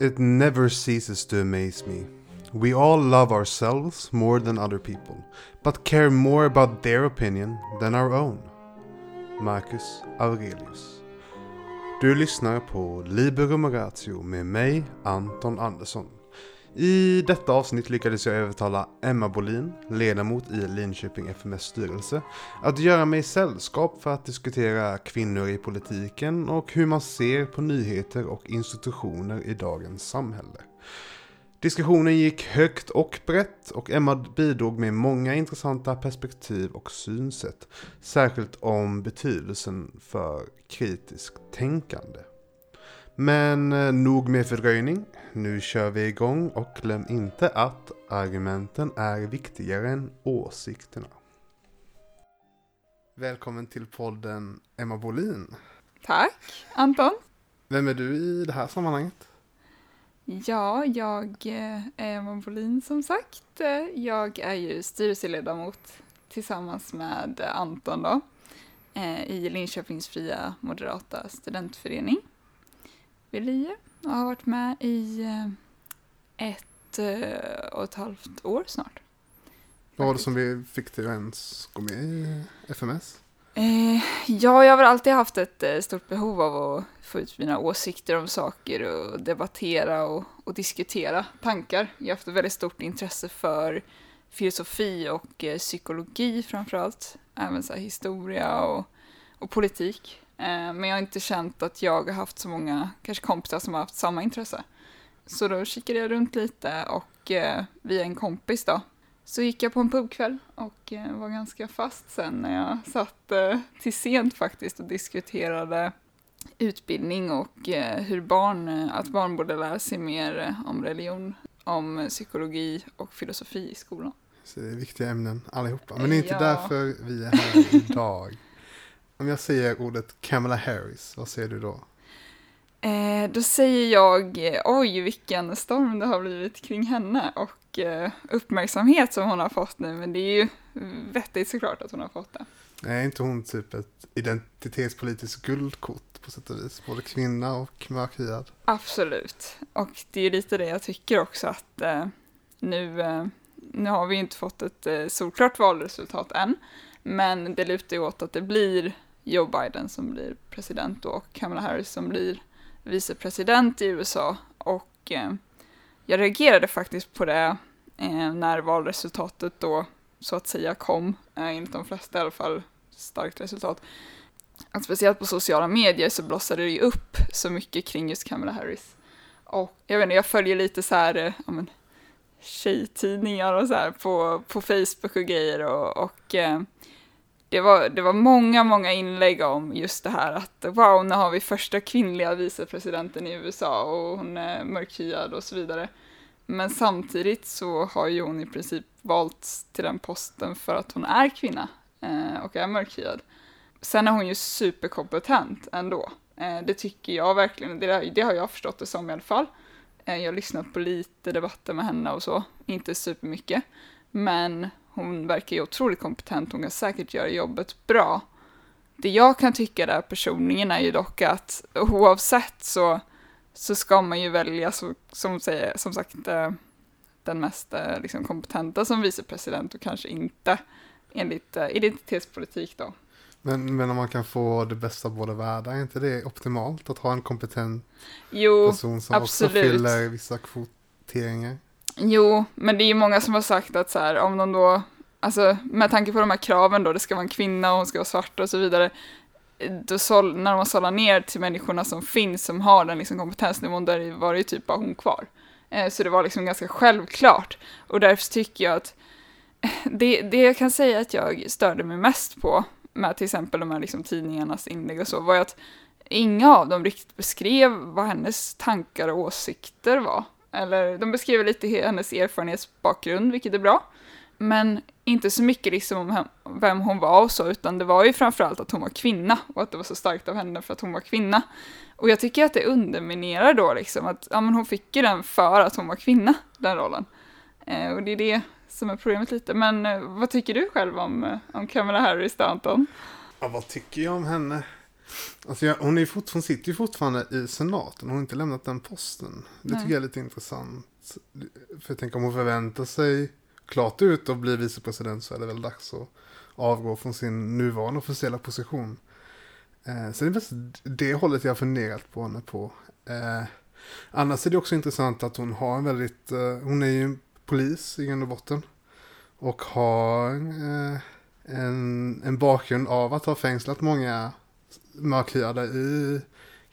it never ceases to amaze me. We all love ourselves more than other people, but care more about their opinion than our own. Marcus Aurelius. Du lyssnar på Ratio med mig, Anton Andersson. I detta avsnitt lyckades jag övertala Emma Bolin, ledamot i Linköping FMS styrelse, att göra mig sällskap för att diskutera kvinnor i politiken och hur man ser på nyheter och institutioner i dagens samhälle. Diskussionen gick högt och brett och Emma bidrog med många intressanta perspektiv och synsätt, särskilt om betydelsen för kritiskt tänkande. Men eh, nog med fördröjning. Nu kör vi igång och glöm inte att argumenten är viktigare än åsikterna. Välkommen till podden Emma Bolin. Tack, Anton. Vem är du i det här sammanhanget? Ja, jag eh, är Emma Bolin som sagt. Jag är ju styrelseledamot tillsammans med Anton då, eh, i Linköpings fria moderata studentförening vid LIE och har varit med i eh, ett och ett halvt år snart. Vad var det som vi fick dig att ens gå med i FMS? Eh, ja, jag har väl alltid haft ett eh, stort behov av att få ut mina åsikter om saker och debattera och, och diskutera tankar. Jag har haft ett väldigt stort intresse för filosofi och eh, psykologi framförallt. Även så historia och, och politik. Eh, men jag har inte känt att jag har haft så många kanske kompisar som har haft samma intresse. Så då kikade jag runt lite och eh, via en kompis då så gick jag på en pubkväll och eh, var ganska fast sen när jag satt eh, till sent faktiskt och diskuterade utbildning och eh, hur barn, att barn borde lära sig mer om religion, om psykologi och filosofi i skolan. Så det är viktiga ämnen allihopa, men det är inte ja. därför vi är här idag. Om jag säger ordet Kamala Harris, vad säger du då? Eh, då säger jag, oj vilken storm det har blivit kring henne och Eh, uppmärksamhet som hon har fått nu, men det är ju vettigt såklart att hon har fått det. Är inte hon typ ett identitetspolitiskt guldkort på sätt och vis? Både kvinna och mörkhyad. Absolut. Och det är lite det jag tycker också att eh, nu, eh, nu har vi inte fått ett eh, solklart valresultat än. Men det lutar ju åt att det blir Joe Biden som blir president och Kamala Harris som blir vicepresident i USA. Och eh, jag reagerade faktiskt på det eh, när valresultatet då så att säga kom, eh, enligt de flesta i alla fall, starkt resultat. Att speciellt på sociala medier så blossade det ju upp så mycket kring just Kamala Harris. Och jag vet inte, jag följer lite så här, eh, ja men, tjejtidningar och så här på, på Facebook och grejer och, och eh, det, var, det var många, många inlägg om just det här att wow, nu har vi första kvinnliga vicepresidenten i USA och hon är mörkhyad och så vidare. Men samtidigt så har ju hon i princip valts till den posten för att hon är kvinna eh, och är mörkhyad. Sen är hon ju superkompetent ändå. Eh, det tycker jag verkligen, det, det, har jag förstått det som i alla fall. Eh, jag har lyssnat på lite debatter med henne och så, inte supermycket. Men hon verkar ju otroligt kompetent, hon kan säkert göra jobbet bra. Det jag kan tycka där personligen är ju dock att oavsett så så ska man ju välja, så, som, säger, som sagt, eh, den mest eh, liksom, kompetenta som vicepresident och kanske inte enligt eh, identitetspolitik då. Men, men om man kan få det bästa av båda världar, är inte det optimalt att ha en kompetent jo, person som absolut. också fyller vissa kvoteringar? Jo, men det är ju många som har sagt att så här, om de då, alltså med tanke på de här kraven då, det ska vara en kvinna och hon ska vara svart och så vidare, då såll, när man sållar ner till människorna som finns som har den liksom kompetensnivån, där var det ju typ bara hon kvar. Eh, så det var liksom ganska självklart. Och därför tycker jag att eh, det, det jag kan säga att jag störde mig mest på med till exempel de här liksom tidningarnas inlägg och så, var ju att inga av dem riktigt beskrev vad hennes tankar och åsikter var. Eller de beskriver lite hennes erfarenhetsbakgrund, vilket är bra. Men inte så mycket liksom om vem hon var och så, utan det var ju framförallt att hon var kvinna och att det var så starkt av henne för att hon var kvinna. Och jag tycker att det underminerar då liksom att ja, men hon fick ju den för att hon var kvinna, den rollen. Eh, och det är det som är problemet lite. Men eh, vad tycker du själv om, eh, om Kamala Harris då, Anton? Ja, vad tycker jag om henne? Alltså jag, hon, är fort, hon sitter ju fortfarande i senaten, hon har inte lämnat den posten. Det Nej. tycker jag är lite intressant. För jag tänker om hon förväntar sig klart ut att bli vicepresident så är det väl dags att avgå från sin nuvarande officiella position. Eh, så det är mest det hållet jag har funderat på henne på. Eh, annars är det också intressant att hon har en väldigt, eh, hon är ju polis i grund och botten. Och har eh, en, en bakgrund av att ha fängslat många mörkhyade i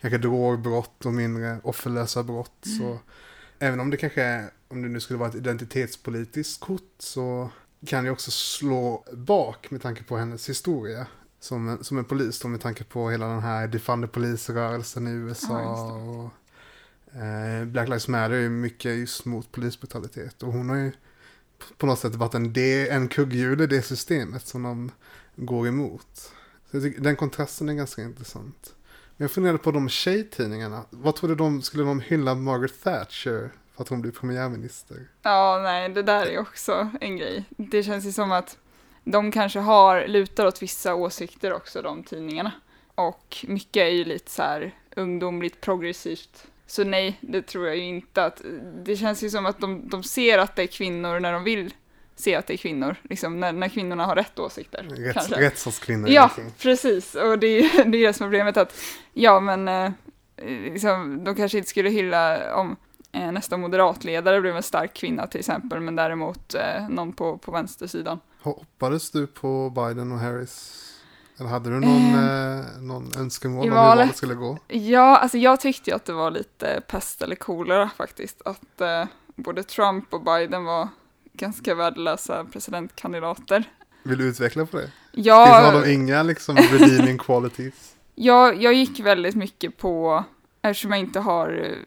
kanske drogbrott och mindre offerlösa brott. Så även om det kanske är, om det nu skulle vara ett identitetspolitiskt kort så kan det också slå bak med tanke på hennes historia som en, som en polis då med tanke på hela den här defund the police-rörelsen i USA. Ja, och, eh, Black Lives Matter är ju mycket just mot polisbrutalitet och hon har ju på något sätt varit en, del, en kugghjul i det systemet som de går emot. Jag tycker, den kontrasten är ganska intressant. Men jag funderade på de tjejtidningarna. Vad trodde de, skulle de hylla Margaret Thatcher för att hon blir premiärminister? Ja, nej, det där är också en grej. Det känns ju som att de kanske har, lutar åt vissa åsikter också, de tidningarna. Och mycket är ju lite så här ungdomligt progressivt. Så nej, det tror jag ju inte att, det känns ju som att de, de ser att det är kvinnor när de vill se att det är kvinnor, liksom när, när kvinnorna har rätt åsikter. Rätts, rättsstatskvinnor. Ja, precis. Och det är det är det som är problemet att, ja men, eh, liksom, de kanske inte skulle hylla om eh, nästa moderatledare blev en stark kvinna till exempel, men däremot eh, någon på, på vänstersidan. Hoppades du på Biden och Harris? Eller hade du någon, eh, någon önskemål om hur valet? skulle gå? Ja, alltså jag tyckte ju att det var lite pest eller kolera faktiskt, att både Trump och Biden var ganska värdelösa presidentkandidater. Vill du utveckla på det? Ja, Finns det inga liksom redeeming qualities? Jag, jag gick väldigt mycket på, eftersom jag inte har eh,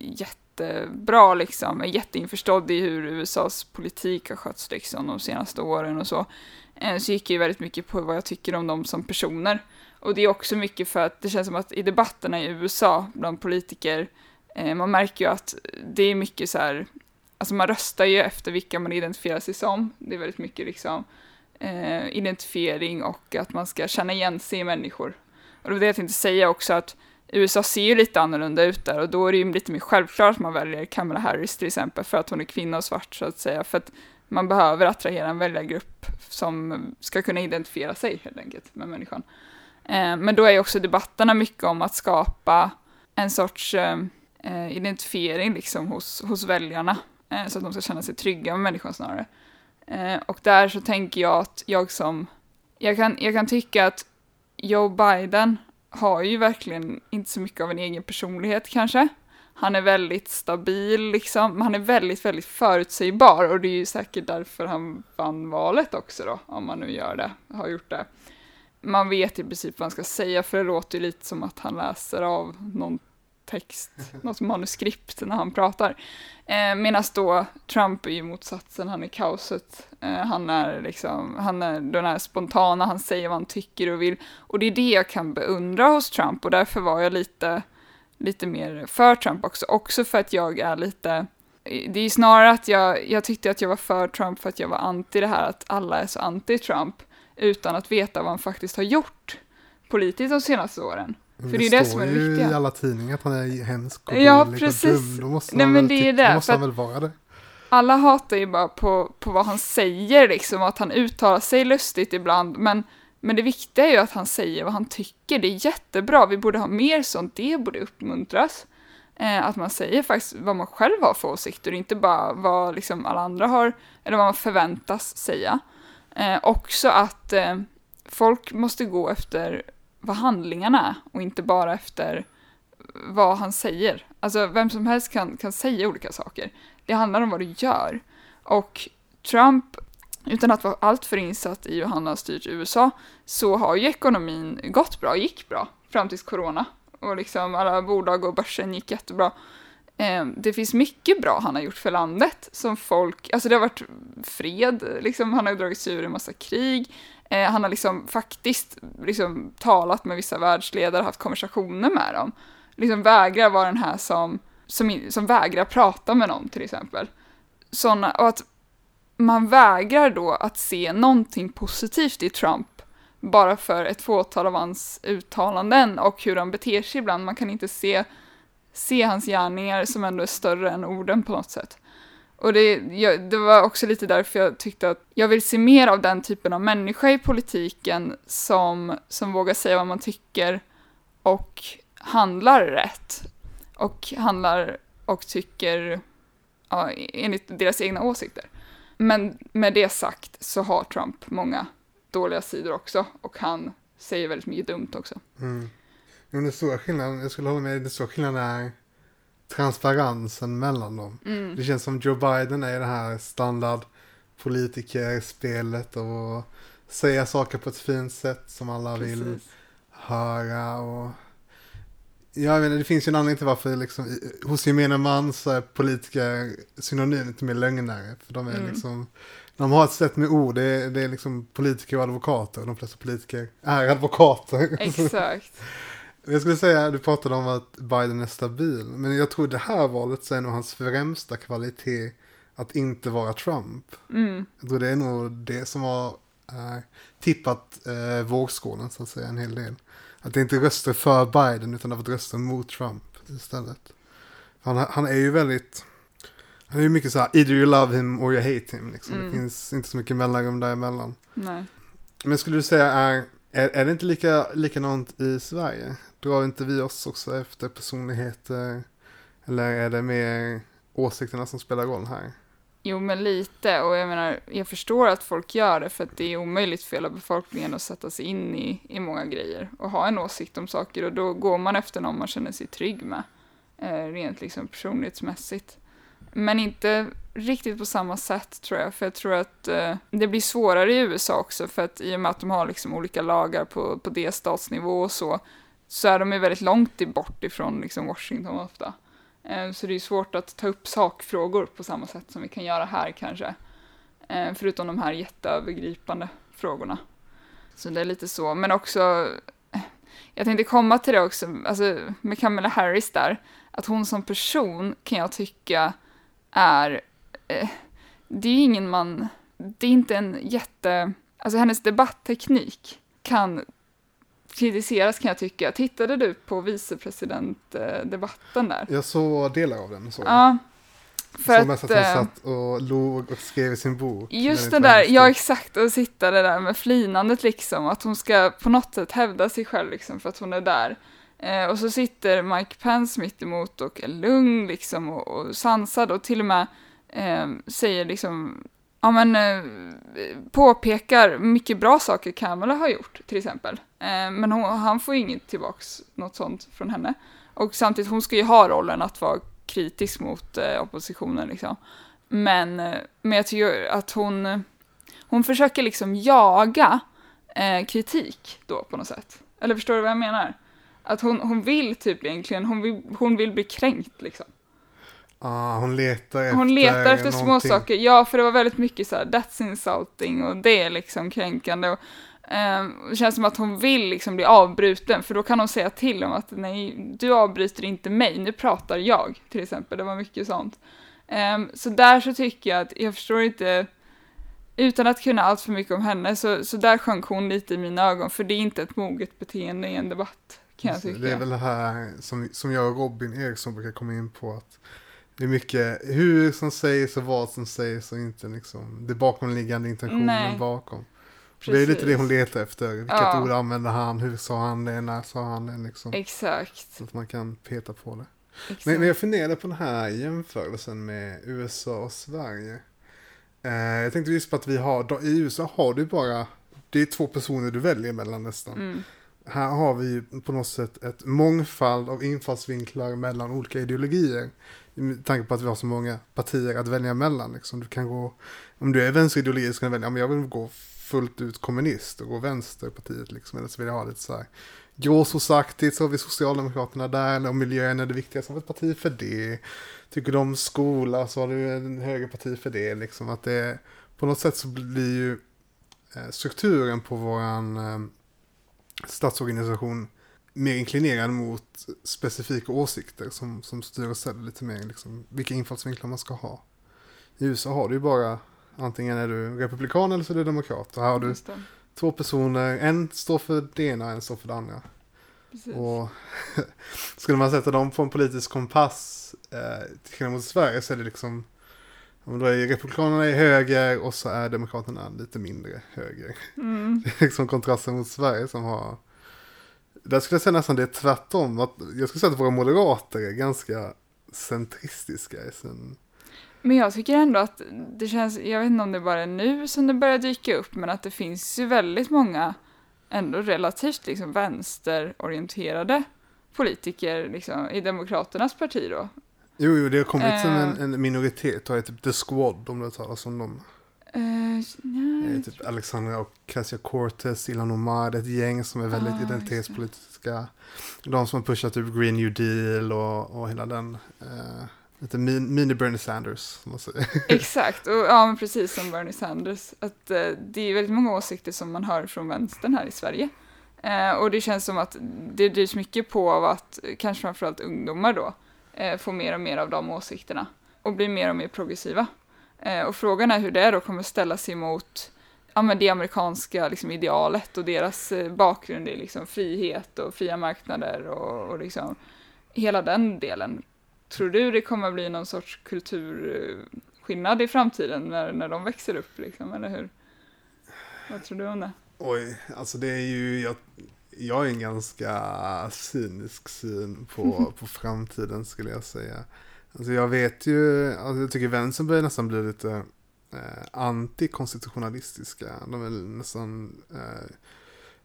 jättebra liksom, är jätteinförstådd i hur USAs politik har skötts liksom de senaste åren och så, eh, så gick jag väldigt mycket på vad jag tycker om dem som personer. Och det är också mycket för att det känns som att i debatterna i USA bland politiker, eh, man märker ju att det är mycket så här, alltså man röstar ju efter vilka man identifierar sig som. Det är väldigt mycket liksom eh, identifiering och att man ska känna igen sig i människor. Och det var det jag tänkte säga också att USA ser ju lite annorlunda ut där och då är det ju lite mer självklart att man väljer Kamala Harris till exempel för att hon är kvinna och svart så att säga. För att man behöver attrahera en väljargrupp som ska kunna identifiera sig helt enkelt med människan. Eh, men då är ju också debatterna mycket om att skapa en sorts eh, eh identifiering liksom hos, hos väljarna Eh, så att de ska känna sig trygga med människan snarare. Eh, och där så tänker jag att jag som, jag kan, jag kan tycka att Joe Biden har ju verkligen inte så mycket av en egen personlighet kanske. Han är väldigt stabil liksom, men han är väldigt, väldigt förutsägbar och det är ju säkert därför han vann valet också då, om man nu gör det, har gjort det. Man vet i princip vad han ska säga för det låter ju lite som att han läser av någon text, något manuskript när han pratar. Eh, Medan då Trump är ju motsatsen, han är kaoset. Eh, han är liksom, han är den här spontana, han säger vad han tycker och vill. Och det är det jag kan beundra hos Trump och därför var jag lite, lite mer för Trump också. Också för att jag är lite, det är snarare att jag, jag tyckte att jag var för Trump för att jag var anti det här att alla är så anti-Trump utan att veta vad han faktiskt har gjort politiskt de senaste åren. För det är det som är det viktiga. i alla tidningar att han är hemsk och Ja, precis. och dum. Då måste Nej, men det är det, då måste han väl vara det. alla hatar ju bara på, på vad han säger, liksom, att han uttalar sig lustigt ibland, men, men det viktiga är ju att han säger vad han tycker. Det är jättebra, vi borde ha mer sånt, det borde uppmuntras. Eh, att man säger faktiskt vad man själv har för åsikter, inte bara vad liksom alla andra har, eller vad man förväntas säga. Eh, också att eh, folk måste gå efter vad handlingarna är och inte bara efter vad han säger. Alltså vem som helst kan, kan säga olika saker. Det handlar om vad du gör. Och Trump, utan att vara alltför insatt i hur han har styrt USA, så har ju ekonomin gått bra, gick bra, fram tills corona. Och liksom alla bolag och börsen gick jättebra. Ehm, det finns mycket bra han har gjort för landet som folk, alltså det har varit fred, liksom, han har ju dragit sig ur en massa krig. Eh, han har liksom faktiskt liksom talat med vissa världsledare, haft konversationer med dem. Liksom vägrar vara den här som, som, som vägrar prata med någon till exempel. Såna, och att man vägrar då att se någonting positivt i Trump bara för ett fåtal av hans uttalanden och hur han beter sig ibland. Man kan inte se, se hans gärningar som ändå är större än orden på något sätt. Och det, jag, det var också lite därför jag tyckte att jag vill se mer av den typen av människa i politiken som, som vågar säga vad man tycker och handlar rätt. Och handlar och tycker ja, enligt deras egna åsikter. Men med det sagt så har Trump många dåliga sidor också och han säger väldigt mycket dumt också. Mm. Men den stora skillnaden, jag skulle hålla med, den stora skillnaden är transparensen mellan dem. Mm. Det känns som Joe Biden är det här standard politikerspelet och säga saker på ett fint sätt som alla vill Precis. höra och jag menar, det finns ju en anledning till varför liksom, hos gemene man så är politiker synonymt med lögnare. För de är Mm. liksom, de har ett sätt med ord, det är, det är liksom politiker och advokater. De flesta politiker är advokater. Exakt. Jag skulle säga, du pratade om att Biden är stabil, men jag tror det här valet så är nog hans främsta kvalitet att inte vara Trump. Mm. Jag tror det är nog det som har eh, tippat eh, vågskålen så att säga en hel del. Att det inte är röster för Biden utan det har varit röster mot Trump istället. Han, han är ju väldigt, han är ju mycket så här, either you love him or you hate him. Liksom. Mm. Det finns inte så mycket mellanrum däremellan. Nej. Men skulle du säga, är, är, är det inte lika, likadant i Sverige? Drar inte vi oss också efter personligheter? Eller är det mer åsikterna som spelar roll här? Jo, men lite. Och jag menar, jag förstår att folk gör det för att det är omöjligt för hela befolkningen att sätta sig in i, i många grejer och ha en åsikt om saker och då går man efter någon man känner sig trygg med, eh, rent liksom personlighetsmässigt. Men inte riktigt på samma sätt tror jag, för jag tror att eh, det blir svårare i USA också för att i och med att de har liksom olika lagar på, på delstatsnivå och så, så är de ju väldigt långt bort ifrån liksom Washington ofta. Eh, så det är svårt att ta upp sakfrågor på samma sätt som vi kan göra här kanske. Eh, förutom de här jätteövergripande frågorna. Så det är lite så, men också jag tänkte komma till det också, alltså med Kamala Harris där, att hon som person kan jag tycka är, eh, det är ju ingen man, det är inte en jätte, alltså hennes debattteknik kan kritiseras kan jag tycka. Tittade du på vicepresidentdebatten där? Jag såg delar av den. Så. Ja. För Som att, att hon eh, satt och log och skrev i sin bok. just det där, ja exakt, och sitta det där med flinandet liksom, att hon ska på något sätt hävda sig själv liksom för att hon är där. Eh, och så sitter Mike Pence mitt emot och är lugn liksom och, och sansad och till och med eh, säger liksom, ja men eh, påpekar mycket bra saker Kamala har gjort till exempel. Eh, men hon, han får ju inget tillbaks något sånt från henne. Och samtidigt, hon ska ju ha rollen att vara kritisk mot eh, oppositionen liksom. Men, men jag tycker att hon, hon försöker liksom jaga kritik då på något sätt. Eller förstår du vad jag menar? Att hon, hon vill typ egentligen, hon vill, hon vill bli kränkt liksom. Ah, hon letar efter Hon letar efter små saker. Ja, för det var väldigt mycket så här, that's insulting och det är liksom kränkande. Och, ehm, det känns som att hon vill liksom bli avbruten, för då kan hon säga till om att nej, du avbryter inte mig, nu pratar jag, till exempel. Det var mycket sånt. Ehm, så där så tycker jag att, jag förstår inte, utan att kunna allt för mycket om henne, så, så där sjönk hon lite i mina ögon, för det är inte ett moget beteende i en debatt, kan jag tycka. Det är väl det här som, som jag och Robin Eriksson brukar komma in på. att Det är mycket hur som sägs och vad som sägs och inte liksom det bakomliggande intentionen Nej. bakom. Det är lite det hon letar efter. Vilket Ja. ord använder han? Hur sa han det? När sa han det? Liksom. Exakt. Så att man kan peta på det. exakt. Men, men jag funderade på den här jämförelsen med USA och Sverige. Eh, jag tänkte just på att vi har, då, i USA har du bara, det är två personer du väljer mellan nästan. Mm. Här har vi på något sätt ett mångfald av infallsvinklar mellan olika ideologier. Med tanke på att vi har så många partier att välja mellan. Liksom. Du kan gå, om du är vänsterideologisk kan du välja, men jag vill gå fullt ut kommunist och gå vänsterpartiet. Liksom. Eller så vill jag ha lite så här gråzonsaktigt, så har vi Socialdemokraterna där. Eller om miljön är det viktiga så har vi ett parti för det. Tycker du om skola så har du en högerparti för det. Liksom. Att det på något sätt så blir ju eh, strukturen på våran eh, statsorganisation mer inklinerad mot specifika åsikter som, som styr och ställer lite mer liksom, vilka infallsvinklar man ska ha. I USA har du ju bara antingen är du republikan eller så är du demokrat. Och här har du två personer, en står för det ena, en står för det andra. Precis. Och skulle man sätta dem på en politisk kompass eh, till skillnad mot Sverige så är det liksom men då är Republikanerna i höger och så är Demokraterna lite mindre höger. Mm. Det är liksom kontrasten mot Sverige som har där skulle jag säga nästan det är tvärtom. Att jag skulle säga att våra moderater är ganska centristiska i sin... Men jag tycker ändå att det känns, jag vet inte om det bara är nu som det börjar dyka upp, men att det finns ju väldigt många ändå relativt liksom vänsterorienterade politiker liksom, i Demokraternas parti då. Jo, jo, det har kommit som en, Eh. en minoritet. Och typ The Squad om du talas om dem. Är typ Alexandra Ocasio-Cortez, Ilan Omar, ett gäng som är väldigt Ah, identitetspolitiska. De som har pushat upp Green New Deal och, och hela den. Uh, lite min, mini Bernie Sanders. Exakt, och ja men precis som Bernie Sanders. Att eh, det är väldigt många åsikter som man hör från vänstern här i Sverige. Eh, och det känns som att det drivs mycket på av att eh, kanske framförallt ungdomar då eh, får mer och mer av de åsikterna och blir mer och mer progressiva. Eh, och frågan är hur det då kommer ställa sig mot ja, men det amerikanska liksom, idealet och deras eh, bakgrund i liksom, frihet och fria marknader och, och liksom, hela den delen. Tror du det kommer bli någon sorts kulturskillnad i framtiden när, när de växer upp, liksom, eller hur? Vad tror du om det? Oj, alltså det är ju, jag, jag har en ganska cynisk syn på, på framtiden skulle jag säga. Alltså jag vet ju, alltså jag tycker vänstern börjar nästan bli lite eh, antikonstitutionalistiska. De är nästan eh,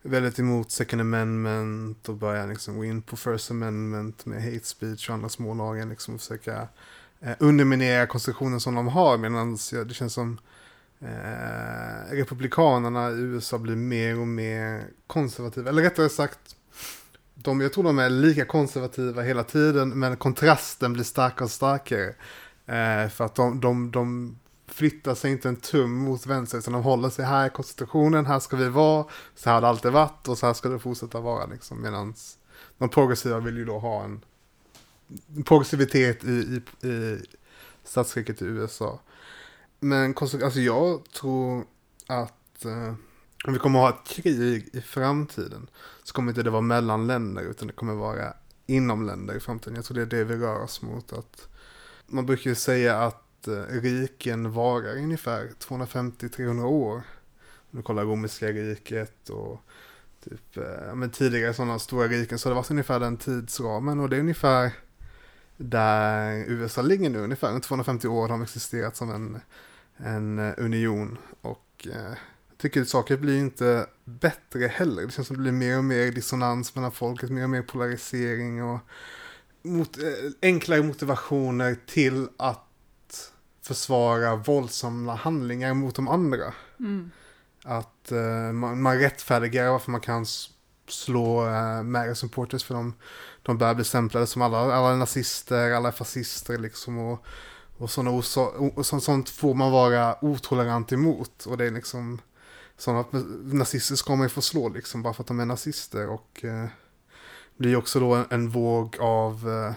väldigt emot second amendment och börjar liksom gå in på first amendment med hate speech och andra smålagar liksom och försöka eh, underminera konstitutionen som de har medan det känns som eh, republikanerna i USA blir mer och mer konservativa. Eller rättare sagt, de, jag tror de är lika konservativa hela tiden, men kontrasten blir starkare och starkare. Eh, för att de, de, de flyttar sig inte en tum mot vänster, utan de håller sig här i konstitutionen, här ska vi vara, så här har det alltid varit och så här ska det fortsätta vara. Liksom, Medan de progressiva vill ju då ha en progressivitet i, i, i statsskicket i USA. Men alltså jag tror att eh, om vi kommer att ha ett krig i framtiden så kommer inte det vara mellan länder utan det kommer vara inom länder i framtiden. Jag tror det är det vi rör oss mot. Att man brukar ju säga att eh, riken varar ungefär 250-300 år. Om du kollar romerska riket och typ, eh, men tidigare sådana stora riken så har det varit ungefär den tidsramen och det är ungefär där USA ligger nu, ungefär 250 år har de existerat som en, en eh, union och eh, tycker att saker blir inte bättre heller. Det känns som det blir mer och mer dissonans mellan folket, mer och mer polarisering och mot, eh, enklare motivationer till att försvara våldsamma handlingar mot de andra. Mm. Att eh, man, man rättfärdigar varför man kan slå uh, Mary supporters för de, de börjar bli stämplade som alla, alla nazister, alla fascister liksom. Och, och, såna oso- och så, sånt får man vara otolerant emot. Och det är liksom sådana nazister ska man ju få slå liksom bara för att de är nazister. Och eh, blir också då en, en våg av eh,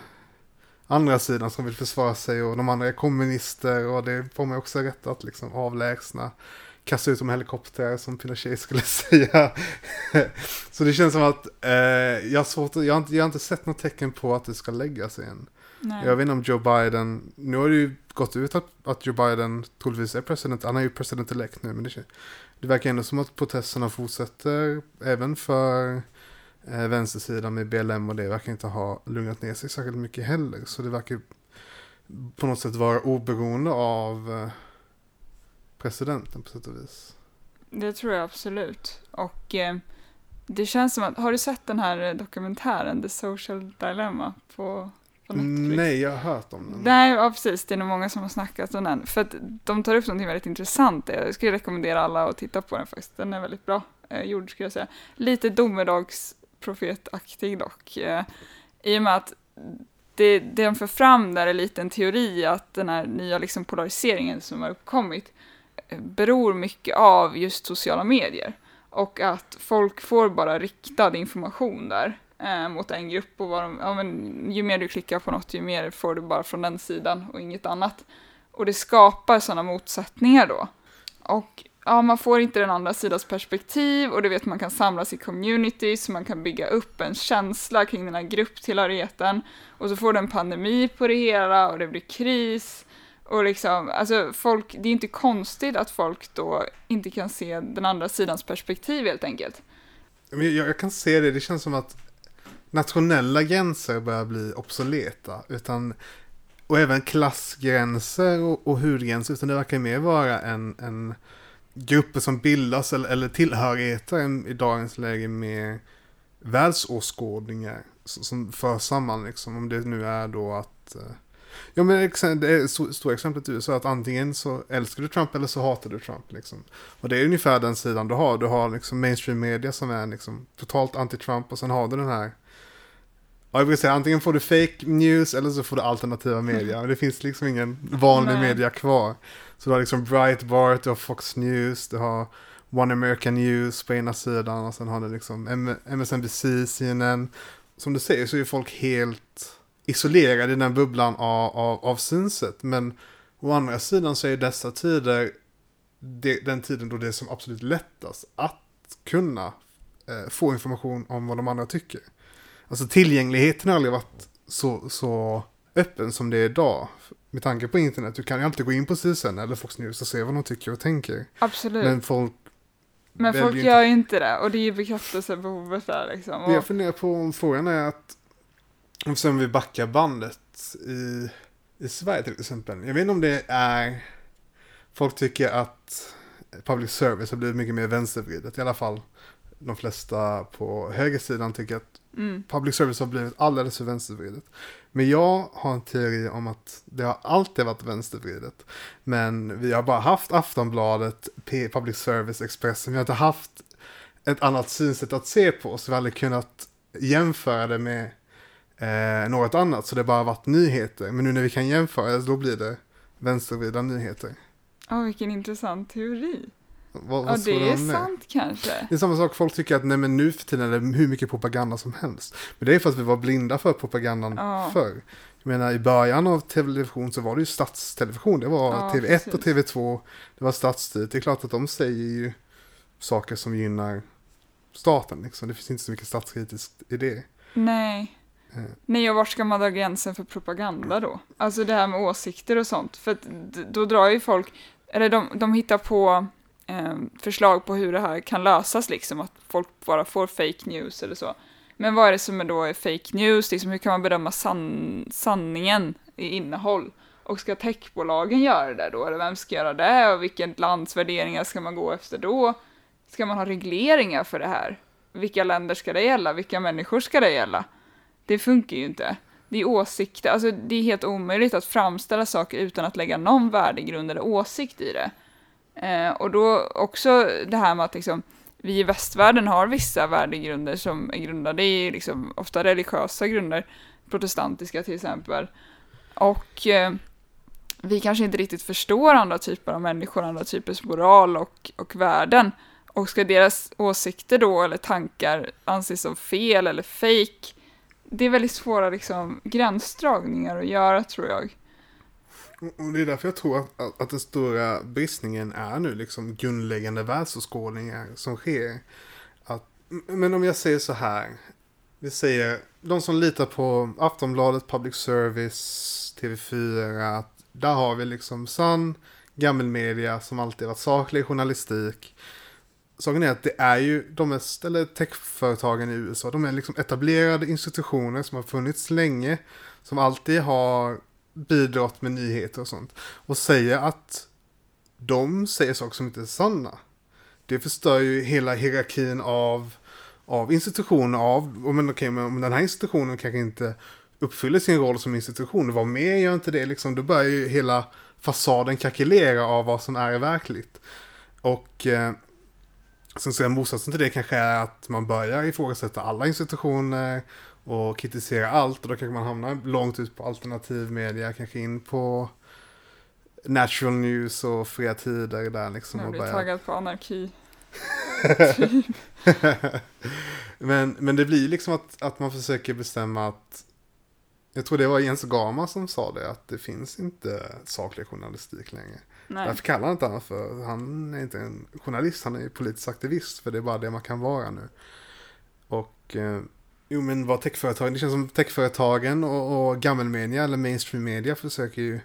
andra sidan som vill försvara sig och de andra är kommunister och det får man också rätt att liksom avlägsna kasta ut dem i helikoptrar som Pinochet skulle säga. så det känns som att eh, jag, har svårt, att- jag, har inte, jag har inte sett något tecken på att det ska lägga sig än. Nej. Jag vet inte om Joe Biden, nu har det ju gått ut att, att Joe Biden troligtvis är president, han är ju president elect nu, men det, det verkar ändå som att protesterna fortsätter även för eh, vänstersidan med BLM och det verkar inte ha lugnat ner sig särskilt mycket heller. Så det verkar på något sätt vara oberoende av eh, presidenten på sätt och vis. Det tror jag absolut. Och eh, det känns som att, har du sett den här eh, dokumentären The Social Dilemma på? Nej, jag har hört om den. Nej, ja, precis. Det är nog många som har snackat om den. För att de tar upp någonting väldigt intressant. Jag skulle rekommendera alla att titta på den faktiskt. Den är väldigt bra eh, gjord, skulle jag säga. Lite domedagsprofetaktig dock. Eh, I och med att det, det de för fram där är lite en teori att den här nya liksom polariseringen som har uppkommit eh, beror mycket av just sociala medier. Och att folk får bara riktad information där eh, mot en grupp och vad de, ja, men, ju mer du klickar på något ju mer får du bara från den sidan och inget annat. Och det skapar sådana motsättningar då. Och ja, man får inte den andra sidans perspektiv och du vet man kan samlas i communities, man kan bygga upp en känsla kring den här grupptillhörigheten och så får du en pandemi på det hela och det blir kris och liksom, alltså folk, det är inte konstigt att folk då inte kan se den andra sidans perspektiv helt enkelt. Jag, jag kan se det, det känns som att nationella gränser börjar bli obsoleta. Utan, och även klassgränser och, och hudgränser. Utan det verkar mer vara en, en grupper som bildas eller, eller tillhörigheter i dagens läge med världsåskådningar som för samman liksom. Om det nu är då att eh, Ja men det är stora exemplet i USA att antingen så älskar du Trump eller så hatar du Trump. Liksom. Och det är ungefär den sidan du har. Du har liksom mainstream media som är liksom totalt anti-Trump och sen har du den här Ja, jag vill säga antingen får du fake news eller så får du alternativa media. Men det finns liksom ingen vanlig Nej. media kvar. Så du har liksom Breitbart, du har Fox News, du har One American News på ena sidan och sen har du liksom MSNBC, CNN. Som du säger så är folk helt isolerad i den bubblan av, av, av synsätt. Men å andra sidan så är dessa tider det, den tiden då det är som absolut lättast att kunna eh, få information om vad de andra tycker. Alltså tillgängligheten har aldrig varit så, så öppen som det är idag. Med tanke på internet, du kan ju alltid gå in på CSN eller Fox News och se vad de tycker och tänker. Absolut. Men folk men folk gör ju inte det och det är bekräftelsebehovet där liksom. Och... Jag funderar på om frågan är att sen vi backar bandet i, i Sverige till exempel. Jag vet inte om det är... Folk tycker att public service har blivit mycket mer vänstervridet. I alla fall de flesta på högersidan tycker att mm. public service har blivit alldeles för vänstervridet. Men jag har en teori om att det har alltid varit vänstervridet. Men vi har bara haft Aftonbladet, public service, Expressen. Vi har inte haft ett annat synsätt att se på. Så vi har aldrig kunnat jämföra det med eh, något annat. Så det har bara varit nyheter. Men nu när vi kan jämföra, då blir det vänstervridna nyheter. Ja, oh, vilken intressant teori. Vad, vad ja, det är sant kanske. Det är samma sak, folk tycker att nej men nu för tiden är det hur mycket propaganda som helst. Men det är för att vi var blinda för propagandan ja. förr. Jag menar i början av television så var det ju statstelevision. Det var ja, TV1 precis. och TV2. Det var statsstyrt. Det är klart att de säger ju saker som gynnar staten. Liksom. Det finns inte så mycket statskritiskt i det. Nej. Nej, och var ska man dra gränsen för propaganda då? Alltså det här med åsikter och sånt. För då drar ju folk, eller de, de hittar på eh, förslag på hur det här kan lösas, liksom att folk bara får fake news eller så. Men vad är det som är då är fake news? Liksom, hur kan man bedöma san sanningen i innehåll? Och ska techbolagen göra det då? Eller vem ska göra det? Och vilket lands värderingar ska man gå efter då? Ska man ha regleringar för det här? Vilka länder ska det gälla? Vilka människor ska det gälla? Det funkar ju inte. Det är åsikter, alltså det är helt omöjligt att framställa saker utan att lägga någon värdegrund eller åsikt i det. Eh, och då också det här med att liksom, vi i västvärlden har vissa värdegrunder som är grundade i liksom, ofta religiösa grunder, protestantiska till exempel. Och eh, vi kanske inte riktigt förstår andra typer av människor, andra typers moral och, och värden. Och ska deras åsikter då, eller tankar, anses som fel eller fake det är väldigt svåra liksom, gränsdragningar att göra tror jag. Och det är därför jag tror att, att den stora bristningen är nu liksom grundläggande världsåskådningar som sker. Att, men om jag säger så här. Vi säger de som litar på Aftonbladet, Public Service, TV4. Att där har vi liksom sann gammelmedia som alltid varit saklig journalistik saken är att det är ju de mest, eller techföretagen i USA, de är liksom etablerade institutioner som har funnits länge, som alltid har bidragit med nyheter och sånt. Och säger att de säger saker som inte är sanna. Det förstör ju hela hierarkin av, av institutioner, av, men okej, men om den här institutionen kanske inte uppfyller sin roll som institution, vad mer gör inte det liksom, då börjar ju hela fasaden kalkylera av vad som är verkligt. Och eh, Sen så är motsatsen till det kanske är att man börjar ifrågasätta alla institutioner och kritisera allt och då kanske man hamnar långt ut på alternativ media, kanske in på natural news och fria tider där liksom. Jag blir börjar... taggad på anarki. men, men det blir liksom att, att man försöker bestämma att Jag tror det var Jens Gama som sa det, att det finns inte saklig journalistik längre. Nej. Därför kallar han inte honom för, han är inte en journalist, han är politisk aktivist, för det är bara det man kan vara nu. Och, eh, jo men vad techföretagen, det känns som techföretagen och, och gammelmedia, eller mainstream media, försöker ju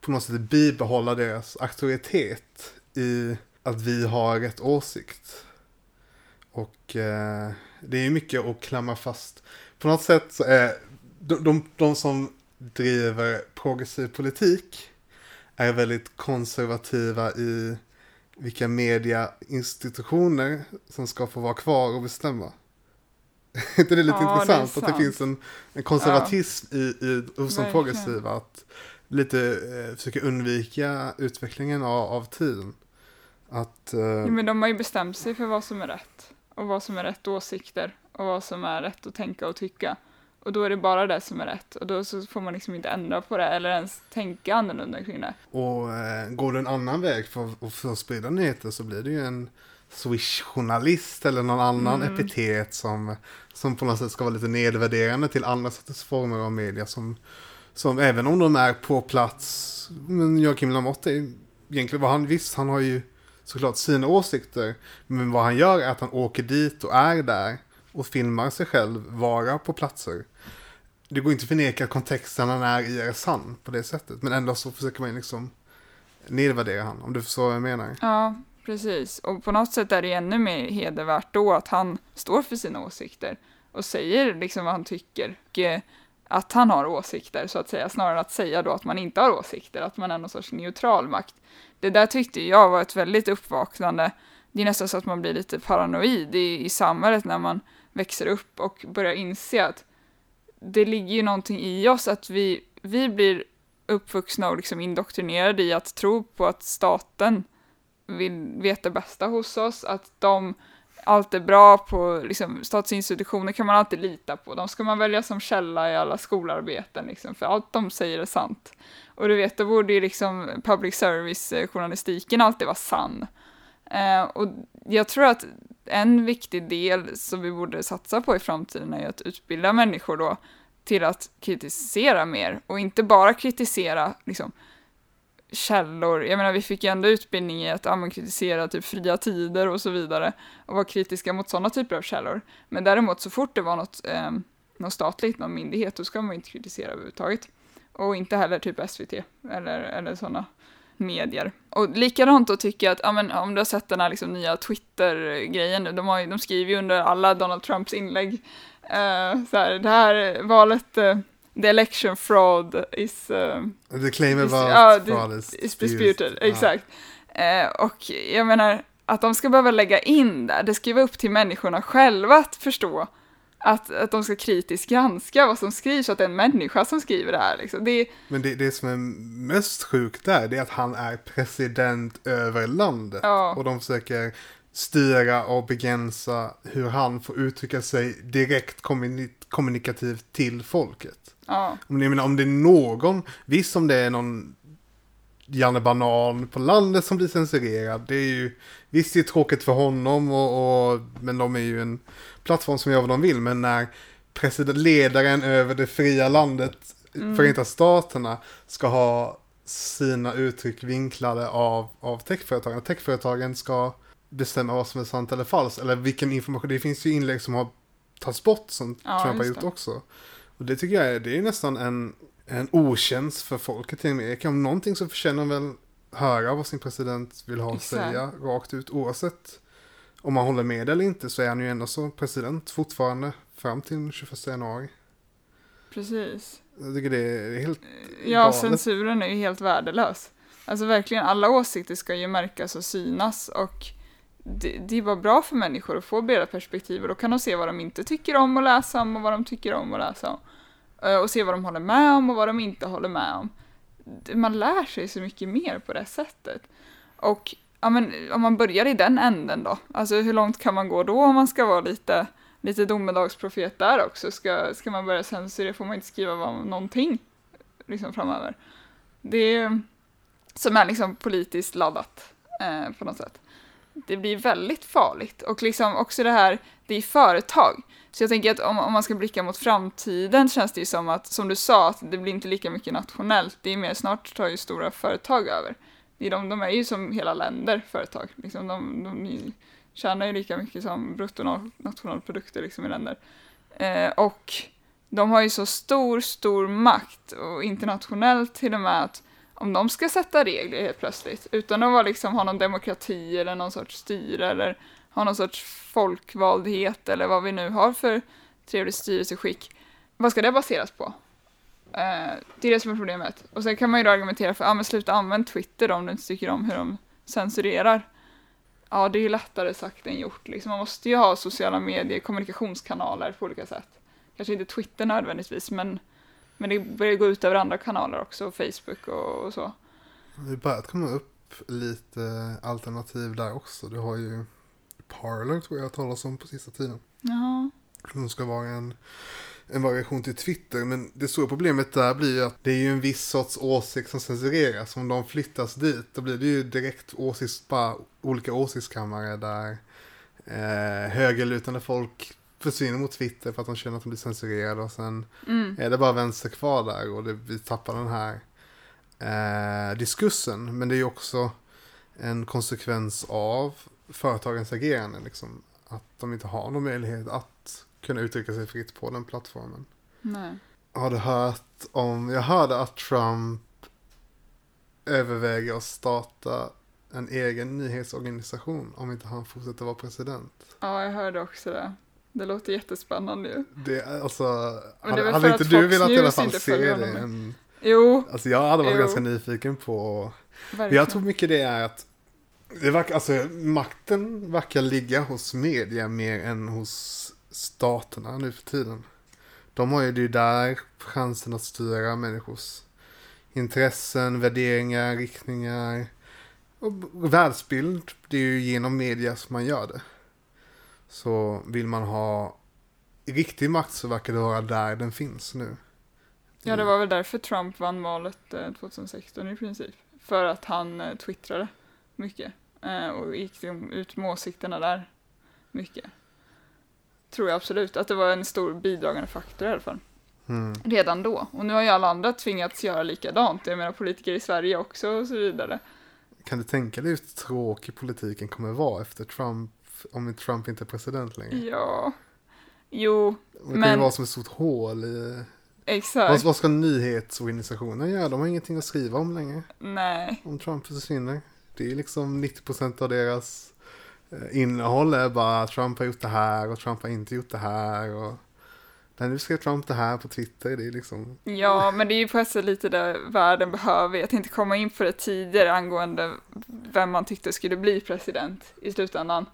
på något sätt bibehålla deras auktoritet i att vi har rätt åsikt. Och eh, det är mycket att klamra fast. På något sätt så är de, de, de som driver progressiv politik är väldigt konservativa i vilka mediainstitutioner som ska få vara kvar och bestämma är inte det lite Ja, det är intressant? att det finns en, en konservatism i, i, hos de progressiva. Att lite eh, försöka undvika utvecklingen av, av tiden. Att, eh, Ja, men de har ju bestämt sig för vad som är rätt. Och vad som är rätt åsikter. Och vad som är rätt att tänka och tycka. Och då är det bara det som är rätt. Och då så får man liksom inte ändra på det eller ens tänka annorlunda kring det. Och eh, går du en annan väg för, för att sprida nyheter så blir det ju en Swish-journalist eller någon annan Mm. epitet som, som på något sätt ska vara lite nedvärderande till andra sorters former av media som, som även om de är på plats, men Joakim Lamotte är egentligen vad han, visst han har ju såklart sina åsikter, men vad han gör är att han åker dit och är där och filmar sig själv vara på platser. Det går inte att förneka att kontexten han är i är sann på det sättet, men ändå så försöker man liksom nedvärdera han, om du förstår vad jag menar. Ja, precis. Och på något sätt är det ännu mer hedervärt då att han står för sina åsikter och säger liksom vad han tycker. Och eh, att han har åsikter, så att säga, snarare än att säga då att man inte har åsikter, att man är någon sorts neutral makt. Det där tyckte jag var ett väldigt uppvaknande. Det är nästan så att man blir lite paranoid i, i samhället när man växer upp och börjar inse att det ligger ju någonting i oss att vi, vi blir uppvuxna och liksom indoktrinerade i att tro på att staten vill veta bästa hos oss, att de allt är bra på liksom, statsinstitutioner kan man alltid lita på. De ska man välja som källa i alla skolarbeten, liksom, för allt de säger är sant. Och du vet, då borde ju liksom public service-journalistiken alltid vara sann. Eh, och jag tror att en viktig del som vi borde satsa på i framtiden är att utbilda människor då till att kritisera mer och inte bara kritisera liksom, källor. Jag menar, vi fick ju ändå utbildning i att ja, kritisera typ fria tider och så vidare och vara kritiska mot sådana typer av källor. Men däremot så fort det var något, eh, något statligt, någon myndighet, då ska man inte kritisera överhuvudtaget. Och inte heller typ SVT eller, eller sådana medier. Och likadant då tycker jag att, ja, men, om du har sett den här liksom, nya Twitter-grejen nu, de, har de skriver ju under alla Donald Trumps inlägg, eh, så här, det här valet, eh, the election fraud is, eh, The claim about ja, det- fraud is is disputed. disputed, Ja. exakt. Eh, och jag menar, att de ska behöva lägga in där, det ska ju vara upp till människorna själva att förstå att, att de ska kritiskt granska vad som skrivs, att det är en människa som skriver det här. Liksom. Det är, Men det, det som är mest sjukt där, det är att han är president över landet. Ja. Och de försöker styra och begränsa hur han får uttrycka sig direkt kommuni- kommunikativt till folket. ja, Om, jag menar, om det är någon, visst om det är någon Janne Banan på landet som blir censurerad, det är ju, visst det är tråkigt för honom och, och men de är ju en plattform som gör vad de vill, men när president, ledaren över det fria landet, Mm. Förenta Staterna, ska ha sina uttryck vinklade av, av techföretagen. Techföretagen ska bestämma vad som är sant eller falskt, eller vilken information, det finns ju inlägg som har tagits bort som Ja, Trump har gjort det. också. Och det tycker jag är, det är nästan en, en otjänst för folket i Amerika. Om någonting så förtjänar väl höra vad sin president vill ha att säga rakt ut. Oavsett om man håller med eller inte så är han ju ändå så president fortfarande fram till 21 januari. precis. Jag tycker det är helt Ja, galet. censuren är ju helt värdelös. Alltså verkligen, alla åsikter ska ju märkas och synas och det, det är bara bra för människor att få breda perspektiv och då kan de se vad de inte tycker om att läsa om och vad de tycker om att läsa om. Eh, och se vad de håller med om och vad de inte håller med om. Man lär sig så mycket mer på det sättet. Och ja, men, om man börjar i den änden då, alltså hur långt kan man gå då om man ska vara lite, lite domedagsprofet där också? Ska, ska man börja censurera får man inte skriva vad, någonting liksom framöver. Det är, som är liksom politiskt laddat eh, på något sätt det blir väldigt farligt. Och liksom också det här, det är företag. Så jag tänker att om, om man ska blicka mot framtiden känns det ju som att, som du sa, att det blir inte lika mycket nationellt. Det är mer snart tar ju stora företag över. Det är de, de är ju som hela länder, företag. Liksom de, de tjänar ju lika mycket som bruttonationalprodukter liksom i länder. Eh, och de har ju så stor, stor makt och internationellt till och med att om de ska sätta regler helt plötsligt utan att vara liksom, ha någon demokrati eller någon sorts styre eller ha någon sorts folkvaldhet eller vad vi nu har för trevligt styrelseskick. Vad ska det baseras på? Eh, det är det som är problemet. Och sen kan man ju då argumentera för, ja ah, men sluta använda Twitter då, om du inte tycker om hur de censurerar. Ja, det är ju lättare sagt än gjort. Liksom, man måste ju ha sociala medier, kommunikationskanaler på olika sätt. Kanske inte Twitter nödvändigtvis, men, men det börjar gå ut över andra kanaler också, Facebook och, och så. Det har börjat komma upp lite alternativ där också. Du har ju Parler tror jag talas om på sista tiden. Ja. Som ska vara en, en variation till Twitter. Men det stora problemet där blir ju att det är ju en viss sorts åsikt som censureras. Om de flyttas dit då blir det ju direkt åsikts, bara olika åsiktskammare där eh, högerlutande folk försvinner mot Twitter för att de känner att de blir censurerade och sen mm. är det bara vänster kvar där och det, vi tappar den här eh, diskursen. Men det är ju också en konsekvens av företagens agerande. Liksom, att de inte har någon möjlighet att kunna uttrycka sig fritt på den plattformen. Nej. Har du hört om, jag hörde att Trump överväger att starta en egen nyhetsorganisation om inte han fortsätter vara president. Ja, jag hörde också det. Det låter jättespännande ju. Det, alltså, Men det hade, hade inte du velat i alla fall se det? Jo. Alltså jag hade varit jo. ganska nyfiken på. Verkligen. Jag tror mycket det är att det verkar, alltså, makten verkar ligga hos media mer än hos staterna nu för tiden. De har ju det där chansen att styra människors intressen, värderingar, riktningar och världsbild. Det är ju genom media som man gör det. Så vill man ha riktig makt så verkar det vara där den finns nu. Ja, det var väl därför Trump vann valet 2016 eh, i princip. För att han eh, twittrade mycket. Eh, och gick ut med åsikterna där mycket. Tror jag absolut att det var en stor bidragande faktor i alla fall. Mm. Redan då. Och nu har ju alla andra tvingats göra likadant. Jag menar politiker i Sverige också och så vidare. Kan du tänka dig hur tråkig politiken kommer vara efter Trump, om Trump inte är president längre? Ja. Jo, det men... Det kan ju vara som ett stort hål i... Exakt. Vad, vad ska nyhetsorganisationen göra? De har ingenting att skriva om längre. Nej. Om Trump försvinner. Det är liksom 90% av deras eh, innehåll är bara Trump har gjort det här och Trump har inte gjort det här. Och Nej, nu skrev Trump det här på Twitter, det är liksom... Ja, men det är ju på ett sätt lite det världen behöver. Jag tänkte komma in på det tidigare angående vem man tyckte skulle bli president i slutändan.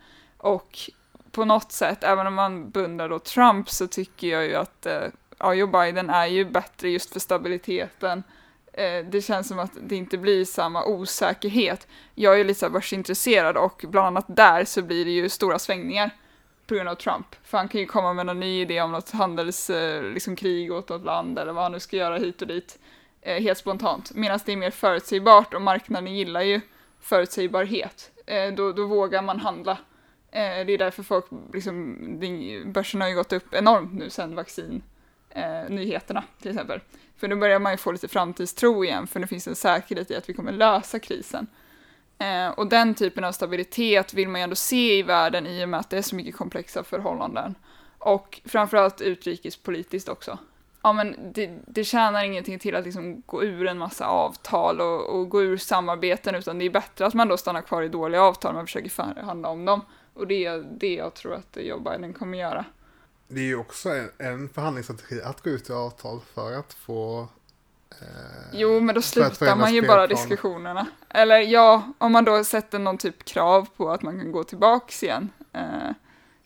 Och på något sätt, även om man bundar då Trump, så tycker jag ju att eh, ja, Joe Biden är ju bättre just för stabiliteten eh, det känns som att det inte blir samma osäkerhet. Jag är lite så börsintresserad och bland annat där så blir det ju stora svängningar på grund av Trump. För han kan ju komma med någon ny idé om något handelskrig eh, liksom, åt något land eller vad han nu ska göra hit och dit eh, helt spontant. Medan det är mer förutsägbart och marknaden gillar ju förutsägbarhet. Eh, då, då vågar man handla. Eh, det är därför folk, liksom, börsen har ju gått upp enormt nu sedan vaccinnyheterna eh, till exempel. För nu börjar man ju få lite framtidstro igen, för nu finns en säkerhet i att vi kommer lösa krisen. Eh, och den typen av stabilitet vill man ju ändå se i världen i och med att det är så mycket komplexa förhållanden. Och framförallt utrikespolitiskt också. Ja men det, det tjänar ingenting till att liksom gå ur en massa avtal och, och gå ur samarbeten utan det är bättre att man då stannar kvar i dåliga avtal och försöker förhandla om dem. Och det är det jag tror att Joe Biden kommer göra det är ju också en, en förhandlingsstrategi att gå ut i avtal för att få eh, Jo, men då slutar man ju bara diskussionerna. Eller ja, om man då sätter någon typ krav på att man kan gå tillbaks igen. Eh,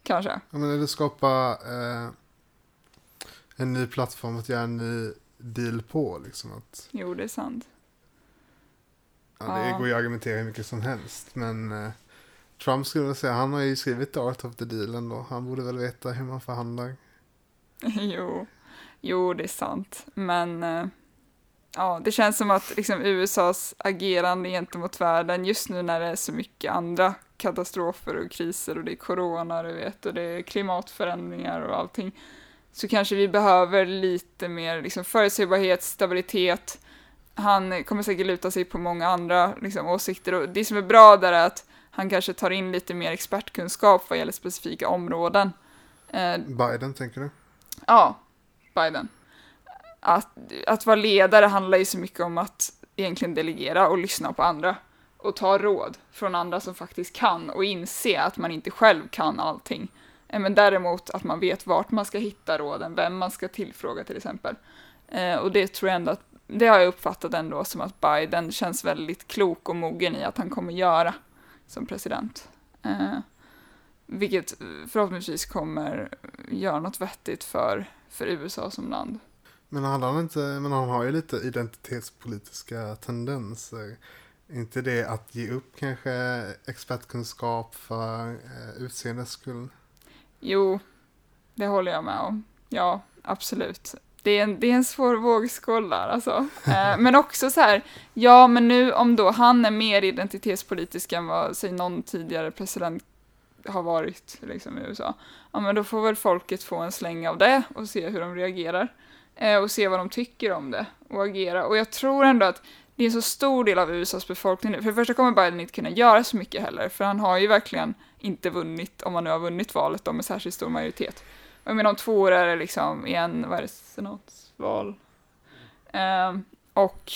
kanske. Ja, men eller skapa eh, en ny plattform att göra en ny deal på. Liksom att, jo, det är sant. Ja, det ja. går ju att argumentera hur mycket som helst, men eh, Trump skulle jag säga, han har ju skrivit The Art of the Deal ändå. Han borde väl veta hur man förhandlar. jo, jo det är sant. Men eh, ja, det känns som att liksom, USAs agerande gentemot världen just nu när det är så mycket andra katastrofer och kriser och det är corona, du vet, och det är klimatförändringar och allting, så kanske vi behöver lite mer liksom, förutsägbarhet, stabilitet. Han kommer säkert luta sig på många andra liksom, åsikter och det som är bra där är att han kanske tar in lite mer expertkunskap vad gäller specifika områden. Eh, Biden, tänker du? Ja, Biden. Att, att vara ledare handlar ju så mycket om att egentligen delegera och lyssna på andra och ta råd från andra som faktiskt kan och inse att man inte själv kan allting. Eh, men däremot att man vet vart man ska hitta råden, vem man ska tillfråga till exempel. Eh, och det tror jag ändå att, det har jag uppfattat ändå som att Biden känns väldigt klok och mogen i att han kommer göra som president. Eh, vilket förhoppningsvis kommer göra något vettigt för, för USA som land. Men han, inte, men han har ju lite identitetspolitiska tendenser. Inte det att ge upp kanske expertkunskap för eh, utseendes skull? Jo, det håller jag med om. Ja, absolut. Det är en, det är en svår vågskål där alltså. Eh, men också så här, ja men nu om då han är mer identitetspolitisk än vad, säg någon tidigare president har varit liksom, i USA, ja men då får väl folket få en släng av det och se hur de reagerar. Eh, och se vad de tycker om det och agera. Och jag tror ändå att det är en så stor del av USAs befolkning nu. För det första kommer Biden inte kunna göra så mycket heller, för han har ju verkligen inte vunnit, om han nu har vunnit valet då med särskilt stor majoritet. Och jag menar om två år är det liksom igen, vad är det, senatsval? Eh, och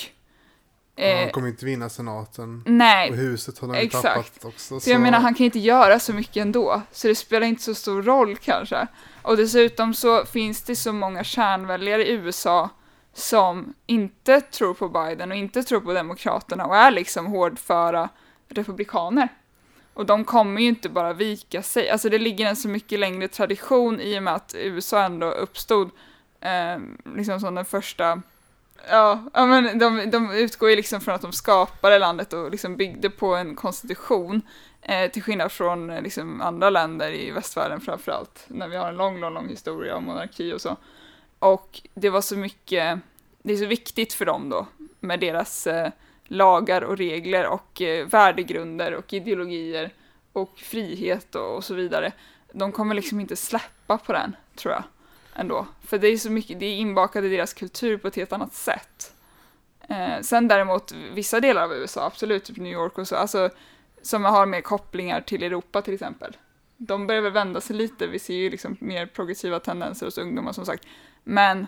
Eh, han kommer inte vinna senaten. Nej, och huset har de tappat också. Så, så jag menar, han kan inte göra så mycket ändå. Så det spelar inte så stor roll kanske. Och dessutom så finns det så många kärnväljare i USA som inte tror på Biden och inte tror på Demokraterna och är liksom hårdföra republikaner. Och de kommer ju inte bara vika sig. Alltså det ligger en så mycket längre tradition i och med att USA ändå uppstod eh, liksom som den första Ja, ja men de, de utgår ju liksom från att de skapade landet och liksom byggde på en konstitution. Eh, till skillnad från eh, liksom andra länder i västvärlden framförallt. När vi har en lång, lång, lång historia av monarki och så. Och det var så mycket, det är så viktigt för dem då med deras eh, lagar och regler och eh, värdegrunder och ideologier och frihet och, och så vidare. De kommer liksom inte släppa på den, tror jag ändå. För det är så mycket, det är inbakat i deras kultur på ett helt annat sätt. Eh, sen däremot, vissa delar av USA, absolut, typ New York och så, alltså som har mer kopplingar till Europa till exempel. De börjar väl vända sig lite, vi ser ju liksom mer progressiva tendenser hos ungdomar som sagt. Men